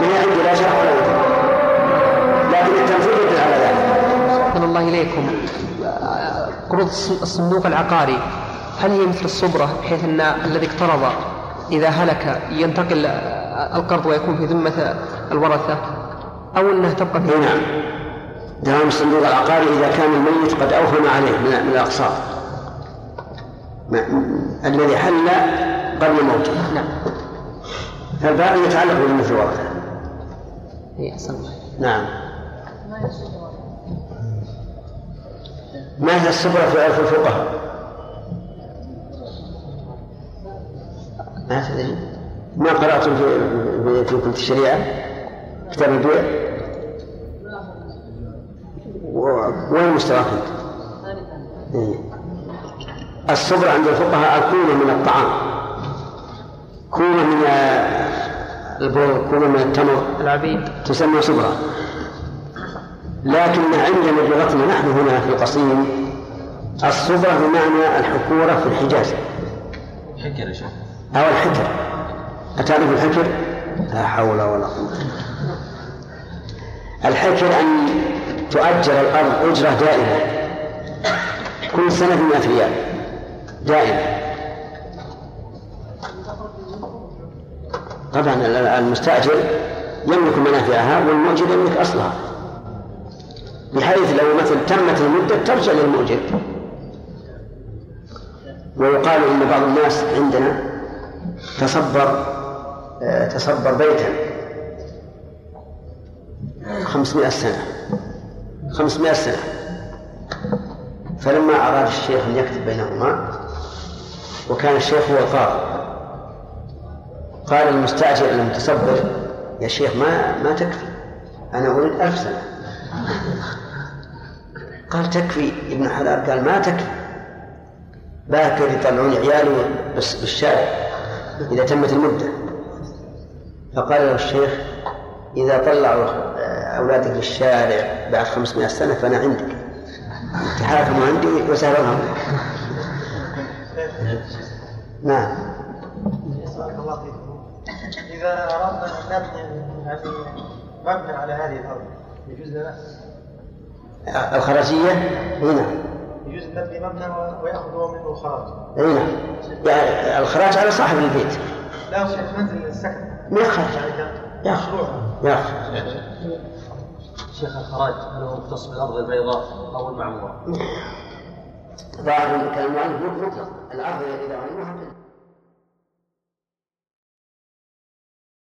Speaker 1: ما عندي لا شرح ولا متن لكن التمثيل يدل على ذلك
Speaker 24: أحسن الله إليكم. قروض الص- الصندوق العقاري هل هي مثل الصبرة بحيث أن الذي اقترض إذا هلك ينتقل القرض ويكون في ذمة الورثة؟ أو أنه تبقى في
Speaker 1: نعم. دعم الصندوق العقاري إذا كان الميت قد أوهم عليه من الأقساط الذي حل قبل موته.
Speaker 24: نعم.
Speaker 1: فالباقي يتعلق بذمة الورثة
Speaker 24: إيه،
Speaker 1: نعم. ما هي الصبرة في عرف الفقهاء؟ ما تدري. ما قرأتم في في في كتب الشريعة؟ كتاب البيع وين مستواك أنت؟ إيه. الصبر عند الفقهاء الكومة من الطعام. كومة من البر كومة من التمر.
Speaker 24: العبيد.
Speaker 1: تسمى صبرا. لكن عندنا بلغتنا نحن هنا في القصيم الصبرة بمعنى الحكورة في الحجاز.
Speaker 10: حكر يا شيخ.
Speaker 1: أو الحكر أتعرف الحكر؟ لا حول ولا قوة الحكر أن تؤجر الأرض أجرة دائمة. كل سنة بمئة ريال. دائما طبعا المستأجر يملك منافعها والمؤجر يملك أصلها. بحيث لو مثلا تمت المدة ترجع للمؤجر. ويقال إن بعض الناس عندنا تصبر آه، تصبر بيتا. خمسمائة سنة. خمسمائة سنة. فلما أراد الشيخ أن يكتب بينهما وكان الشيخ هو القاضي قال المستأجر المتصبر يا شيخ ما ما تكفي أنا أريد ألف سنة. قال تكفي ابن حلال. قال ما تكفي. باكر يطلعون عيالي بالشارع إذا تمت المدة. فقال له الشيخ إذا طلعوا أولادك للشارع بعد 500 سنة فأنا عندك. تحاكموا عندي وسهلا نعم.
Speaker 8: الله فيكم إذا أردنا أن نبني يعني مبنى على هذه الأرض يجوز لنا؟
Speaker 1: الخراجية هنا
Speaker 8: يجوز أن نبني مبنى ويأخذ منه خراج
Speaker 1: هنا يعني الخراج على صاحب البيت.
Speaker 8: لا شيخ منزل السكن.
Speaker 1: ما يخرج.
Speaker 8: ياخذ
Speaker 1: ياخذ
Speaker 10: شيخ الخراج هل هو مختص بالأرض البيضاء أو المعمورة؟
Speaker 1: ظاهر كلام المؤلف مطلق الأرض اذا علموها